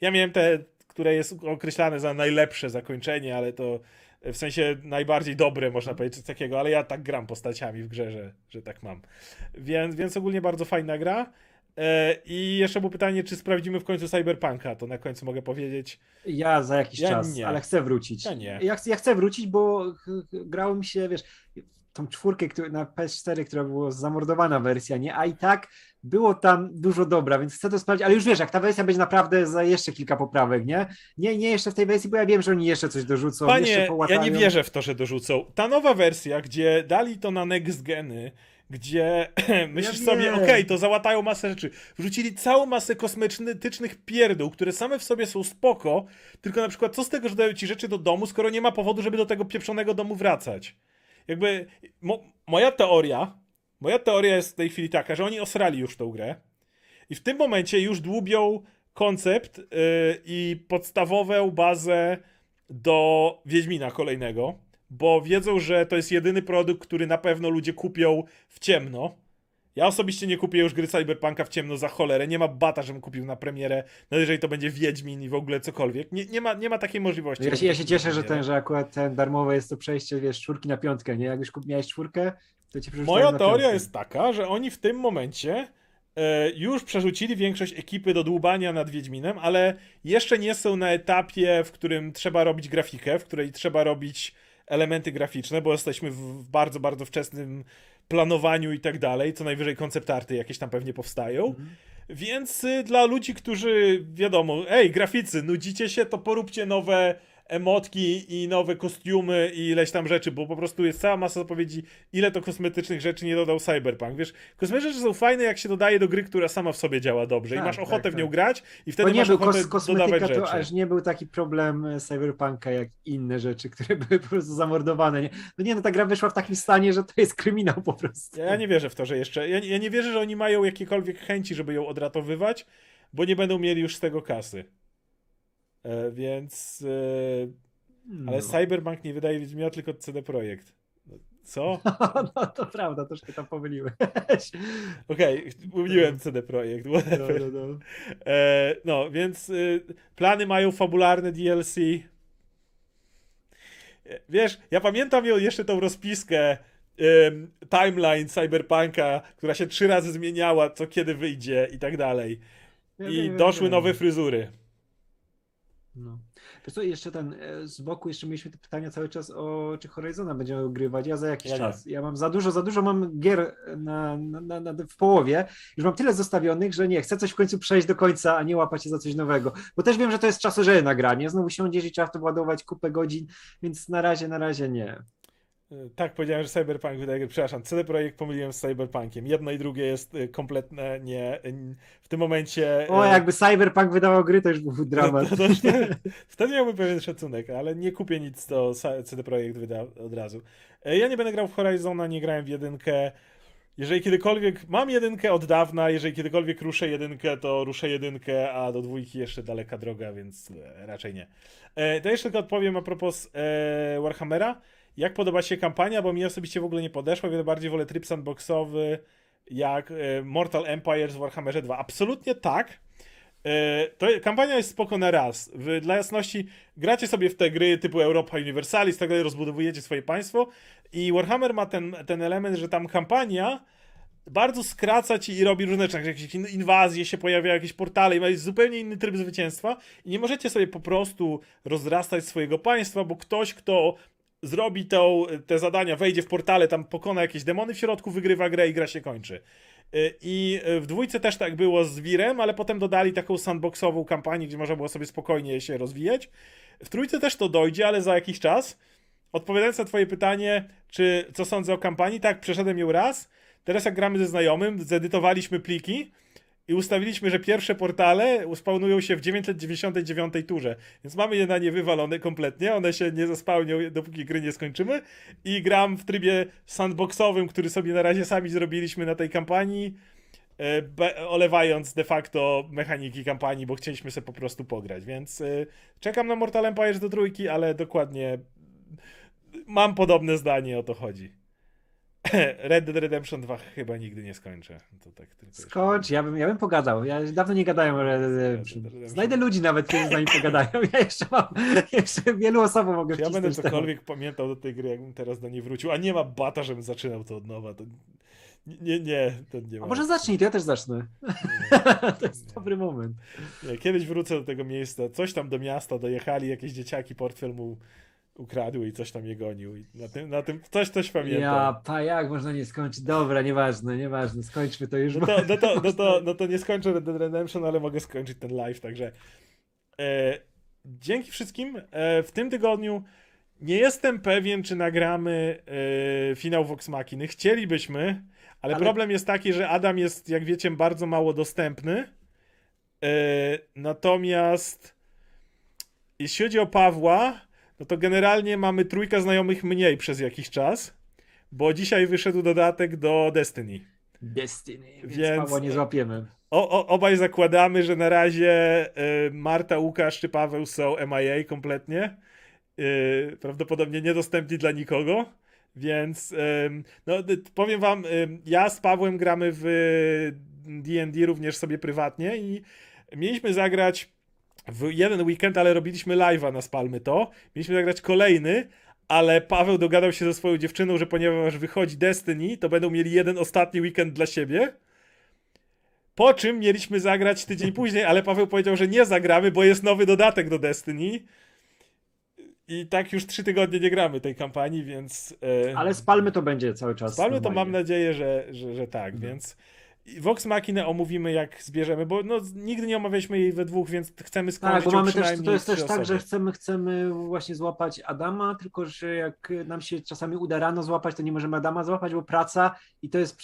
Ja miałem te, które jest określane za najlepsze zakończenie, ale to w sensie najbardziej dobre, można powiedzieć, coś takiego, ale ja tak gram postaciami w grze, że, że tak mam. Więc, więc ogólnie bardzo fajna gra. E, I jeszcze było pytanie, czy sprawdzimy w końcu Cyberpunka, to na końcu mogę powiedzieć. Ja za jakiś Ja czas, nie. ale chcę wrócić. Ja nie. Ja, chcę- ja chcę wrócić, bo grało mi się, wiesz, tą czwórkę który, na PS4, która była zamordowana wersja, nie? A i tak było tam dużo dobra, więc chcę to sprawdzić, ale już wiesz, jak ta wersja będzie naprawdę za jeszcze kilka poprawek, nie? Nie, nie jeszcze w tej wersji, bo ja wiem, że oni jeszcze coś dorzucą, jeszcze Panie, ja nie wierzę w to, że dorzucą. Ta nowa wersja, gdzie dali to na next geny, gdzie myślisz Ja sobie, okej, to załatają masę rzeczy. Wrzucili całą masę kosmetycznych pierdół, które same w sobie są spoko, tylko na przykład co z tego, że dają ci rzeczy do domu, skoro nie ma powodu, żeby do tego pieprzonego domu wracać. Jakby mo moja teoria, moja teoria jest w tej chwili taka, że oni osrali już tą grę i w tym momencie już dłubią koncept yy, i podstawową bazę do Wiedźmina kolejnego, bo wiedzą, że to jest jedyny produkt, który na pewno ludzie kupią w ciemno. Ja osobiście nie kupię już gry Cyberpunka w ciemno za cholerę. Nie ma bata, żebym kupił na premierę, no jeżeli to będzie Wiedźmin i w ogóle cokolwiek. Nie, nie, ma, nie ma takiej możliwości. Ja się, ja się cieszę, że, ten, że akurat ten darmowe jest to przejście, wiesz, czwórki na piątkę, nie? Jak już miałeś czwórkę, to cię Moja teoria jest taka, że oni w tym momencie e, już przerzucili większość ekipy do dłubania nad Wiedźminem, ale jeszcze nie są na etapie, w którym trzeba robić grafikę, w której trzeba robić elementy graficzne, bo jesteśmy w, w bardzo, bardzo wczesnym planowaniu i tak dalej. Co najwyżej koncept arty jakieś tam pewnie powstają. Mhm. Więc y, dla ludzi, którzy wiadomo, ej, graficy, nudzicie się, to poróbcie nowe emotki i nowe kostiumy i ileś tam rzeczy, bo po prostu jest cała masa zapowiedzi, ile to kosmetycznych rzeczy nie dodał Cyberpunk. Wiesz, kosmetyczne rzeczy są fajne, jak się dodaje do gry, która sama w sobie działa dobrze i Tak, masz tak, ochotę w nią tak. grać i wtedy nie masz ochotę kos kosmetyka, dodawać rzeczy. to aż nie był taki problem e, Cyberpunka jak inne rzeczy, które były po prostu zamordowane. Nie? No nie, no ta gra wyszła w takim stanie, że to jest kryminał po prostu. Ja, ja nie wierzę w to, że jeszcze. Ja, ja nie wierzę, że oni mają jakiekolwiek chęci, żeby ją odratowywać, bo nie będą mieli już z tego kasy. E, więc. E, ale no. Cyberbank nie wydaje Wiedźmina, tylko CD Projekt. No, Co? no to prawda, troszkę tam pomyliłeś. Okej, mówiłem CD Projekt. No, whatever. no, no. E, no, więc y, plany mają fabularne DLC. Wiesz, ja pamiętam jeszcze tą rozpiskę timeline Cyberpunka, która się trzy razy zmieniała, co kiedy wyjdzie i tak dalej. I doszły nowe fryzury. No. Wiesz co, jeszcze ten, e, z boku jeszcze mieliśmy te pytania cały czas o czy Horizona będziemy ogrywać, ja za jakiś Ja czas. Ja mam za dużo, za dużo mam gier na, na, na, w połowie, już mam tyle zostawionych, że nie, chcę coś w końcu przejść do końca, a nie łapać się za coś nowego, bo też wiem, że to jest czasożerne nagranie, znowu siądziesz i trzeba w to ładować kupę godzin, więc na razie, na razie nie. Y, Tak, powiedziałem, że Cyberpunk wydaje, przepraszam, CD Projekt pomyliłem z Cyberpunkiem. Jedno i drugie jest y, kompletne nie, w tym momencie... O, y, jakby Cyberpunk wydawał gry, to już byłby dramat. To, to, to, wtedy miałbym pewien szacunek, ale nie kupię nic, to CD Projekt wyda od razu. E, Ja nie będę grał w Horizona, nie grałem w jedynkę. Jeżeli kiedykolwiek, mam jedynkę od dawna, jeżeli kiedykolwiek ruszę jedynkę, to ruszę jedynkę, a do dwójki jeszcze daleka droga, więc e, raczej nie. E, To jeszcze tylko odpowiem a propos e, Warhammera. Jak podoba się kampania, bo mi osobiście w ogóle nie podeszła, wiele bardziej wolę tryb sandboxowy, jak e, Mortal Empires w Warhammerze 2. Absolutnie tak. E, To kampania jest spoko na raz. Dla jasności, gracie sobie w te gry typu Europa Universalis, tak dalej, rozbudowujecie swoje państwo i Warhammer ma ten, ten element, że tam kampania bardzo skraca ci i robi różne rzeczy, jakieś in- inwazje się pojawiają, jakieś portale i ma zupełnie inny tryb zwycięstwa i nie możecie sobie po prostu rozrastać swojego państwa, bo ktoś, kto zrobi tą, te zadania, wejdzie w portale, tam pokona jakieś demony w środku, wygrywa grę i gra się kończy. Y, I w dwójce też tak było z Wirem, ale potem dodali taką sandboxową kampanię, gdzie można było sobie spokojnie się rozwijać. W trójce też to dojdzie, ale za jakiś czas. Odpowiadając na twoje pytanie, czy co sądzę o kampanii, tak, przeszedłem ją raz. Teraz jak gramy ze znajomym, zedytowaliśmy pliki i ustawiliśmy, że pierwsze portale uspawnują się w 999 turze. Więc mamy je na nie wywalone kompletnie, one się nie zespałnią, dopóki gry nie skończymy. I gram w trybie sandboxowym, który sobie na razie sami zrobiliśmy na tej kampanii, e, olewając de facto mechaniki kampanii, bo chcieliśmy sobie po prostu pograć. Więc e, czekam na Mortal Empires do trójki, ale dokładnie mam podobne zdanie, o to chodzi. Red Dead Redemption 2 chyba nigdy nie skończę. To tak Skocz, ja bym, ja bym pogadał. Ja dawno nie gadałem o Red Dead Redemption. Znajdę ludzi nawet, którzy z nami pogadają. Ja jeszcze mam, jeszcze wielu osobom mogę ja będę cokolwiek pamiętał do tej gry, jakbym teraz do niej wrócił, a nie ma bata, żebym zaczynał to od nowa. To... Nie, nie, to nie ma. A może zacznij, to ja też zacznę. to jest dobry moment. Nie, kiedyś wrócę do tego miejsca. Coś tam do miasta dojechali, jakieś dzieciaki, portfel mu ukradły i coś tam je gonił. I na tym, na tym coś, coś pamiętam. Ja, pa, jak można nie skończyć? Dobra, nieważne, nieważne, skończmy to już. No to, no, to, no, to, no to nie skończę Red Dead Redemption, ale mogę skończyć ten live, także e, dzięki wszystkim. E, w tym tygodniu nie jestem pewien, czy nagramy e, finał Vox Machiny. Chcielibyśmy, ale, Ale- problem jest taki, że Adam jest, jak wiecie, bardzo mało dostępny. E, natomiast jeśli chodzi o Pawła, no to generalnie mamy trójkę znajomych mniej przez jakiś czas, bo dzisiaj wyszedł dodatek do Destiny. Destiny, więc, Więc- nie złapiemy. O, o, obaj zakładamy, że na razie y, Marta, Łukasz czy Paweł są MIA kompletnie. Y, prawdopodobnie niedostępni dla nikogo. Więc ym, no, powiem wam, ym, ja z Pawłem gramy w D&D również sobie prywatnie i mieliśmy zagrać w jeden weekend, ale robiliśmy live'a na Spalmy to. Mieliśmy zagrać kolejny, ale Paweł dogadał się ze swoją dziewczyną, że ponieważ wychodzi Destiny, to będą mieli jeden ostatni weekend dla siebie. Po czym mieliśmy zagrać tydzień później, ale Paweł powiedział, że nie zagramy, bo jest nowy dodatek do Destiny. I tak już trzy tygodnie nie gramy tej kampanii, więc. e, Ale spalmy to będzie cały czas. Spalmy to mam nadzieję, że, że, że tak, Mhm. więc. Vox Machinę omówimy jak zbierzemy, bo no, nigdy nie omawialiśmy jej we dwóch, więc chcemy Tak, skończyć bo ją mamy też, to jest też tak, że chcemy, chcemy właśnie złapać Adama, tylko że jak nam się czasami uda rano złapać, to nie możemy Adama złapać, bo praca i to jest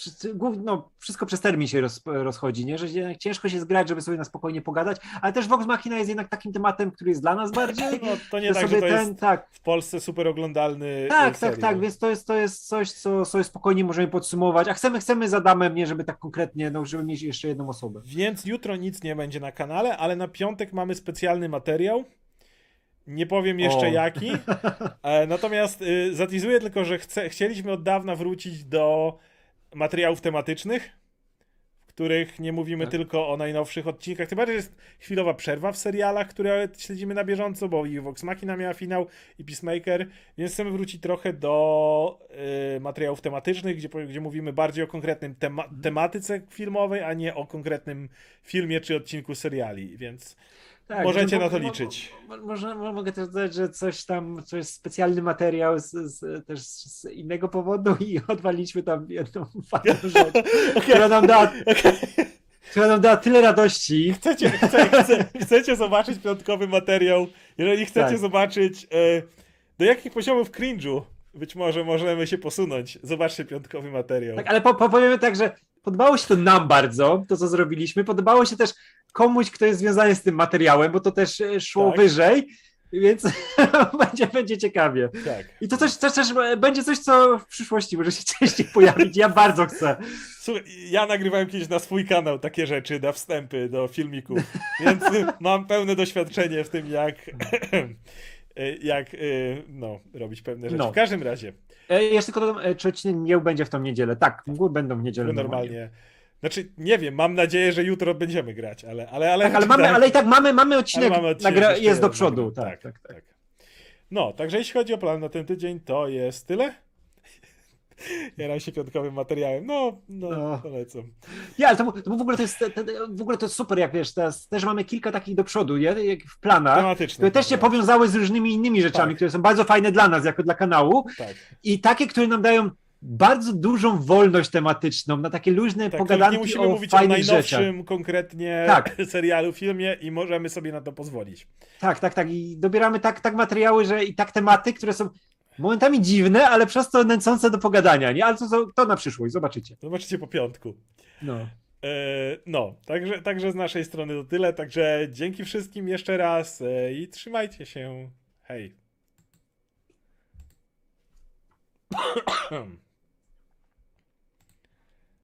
no, wszystko przez termin się roz, rozchodzi, nie? że jednak ciężko się zgrać, żeby sobie na spokojnie pogadać, ale też Vox Machina jest jednak takim tematem, który jest dla nas bardziej. No, to nie że tak, że to ten, jest tak, w Polsce super oglądalny tak, e, tak, serial. tak, więc to jest, to jest coś, co sobie spokojnie możemy podsumować, a chcemy, chcemy z Adamem, nie żeby tak konkretnie, no, żeby mieć jeszcze jedną osobę. Więc jutro nic nie będzie na kanale, ale na piątek mamy specjalny materiał. Nie powiem jeszcze O. jaki. E, natomiast y, zatizuję tylko, że chce, chcieliśmy od dawna wrócić do materiałów tematycznych, których nie mówimy Tak. tylko o najnowszych odcinkach. Tym bardziej jest chwilowa przerwa w serialach, które śledzimy na bieżąco, bo i Vox Machina miała finał, i Peacemaker, więc chcemy wrócić trochę do y, materiałów tematycznych, gdzie, gdzie mówimy bardziej o konkretnym tema tematyce filmowej, a nie o konkretnym filmie czy odcinku seriali, więc Tak, Możecie no, na to liczyć. mo- Może, mo- mogę też dodać, że coś tam, coś specjalny materiał z, z, też z innego powodu i odwaliliśmy tam jedną fajną rzecz, która nam dała, która nam dała tyle radości. Chcecie, chce, chce, chcecie zobaczyć piątkowy materiał, jeżeli chcecie Tak. zobaczyć e, do jakich poziomów cringe'u być może możemy się posunąć, zobaczcie piątkowy materiał. Tak, ale po, po, powiemy tak, że podobało się to nam bardzo, to co zrobiliśmy, podobało się też komuś, kto jest związany z tym materiałem, bo to też e, szło Tak. wyżej, więc będzie, będzie ciekawie. Tak. I to też, też, też będzie coś, co w przyszłości może się częściej pojawić. Ja bardzo chcę. Słuchaj, ja nagrywałem kiedyś na swój kanał takie rzeczy, na wstępy do filmików, więc mam pełne doświadczenie w tym, jak, y, jak no, robić pewne rzeczy. No. W każdym razie, E, jeszcze tylko dodam, e, czy odcinek nie będzie w tą niedzielę. Tak, mgły będą w niedzielę. normalnie. Znaczy, nie wiem, mam nadzieję, że jutro będziemy grać, ale. ale, ale Tak, ale, mamy, ale i tak mamy, mamy odcinek, mamy odcinek nagra- jest do przodu. nagrany. Tak, tak, tak. No, także jeśli chodzi o plan na ten tydzień, to jest tyle. Jaram się piątkowym materiałem. No, no, No. polecam. Nie, ale to, to w ogóle to jest, to, w ogóle to jest super, jak wiesz, teraz też mamy kilka takich do przodu, nie? Jak w planach. Które też się powiązały z różnymi innymi rzeczami, Tak. które są bardzo fajne dla nas, jako dla kanału. Tak. I takie, które nam dają bardzo dużą wolność tematyczną na takie luźne tak pogadanki nie musimy o mówić o fajnych rzeczach. najnowszym konkretnie Tak. serialu, filmie i możemy sobie na to pozwolić. Tak, tak, tak. I dobieramy tak, tak materiały, że i tak tematy, które są momentami dziwne, ale przez to nęcące do pogadania, nie? Ale to, to, to na przyszłość, zobaczycie. Zobaczycie po piątku. No. E, no, także, także z naszej strony to tyle. Także dzięki wszystkim jeszcze raz e, i trzymajcie się. Hej.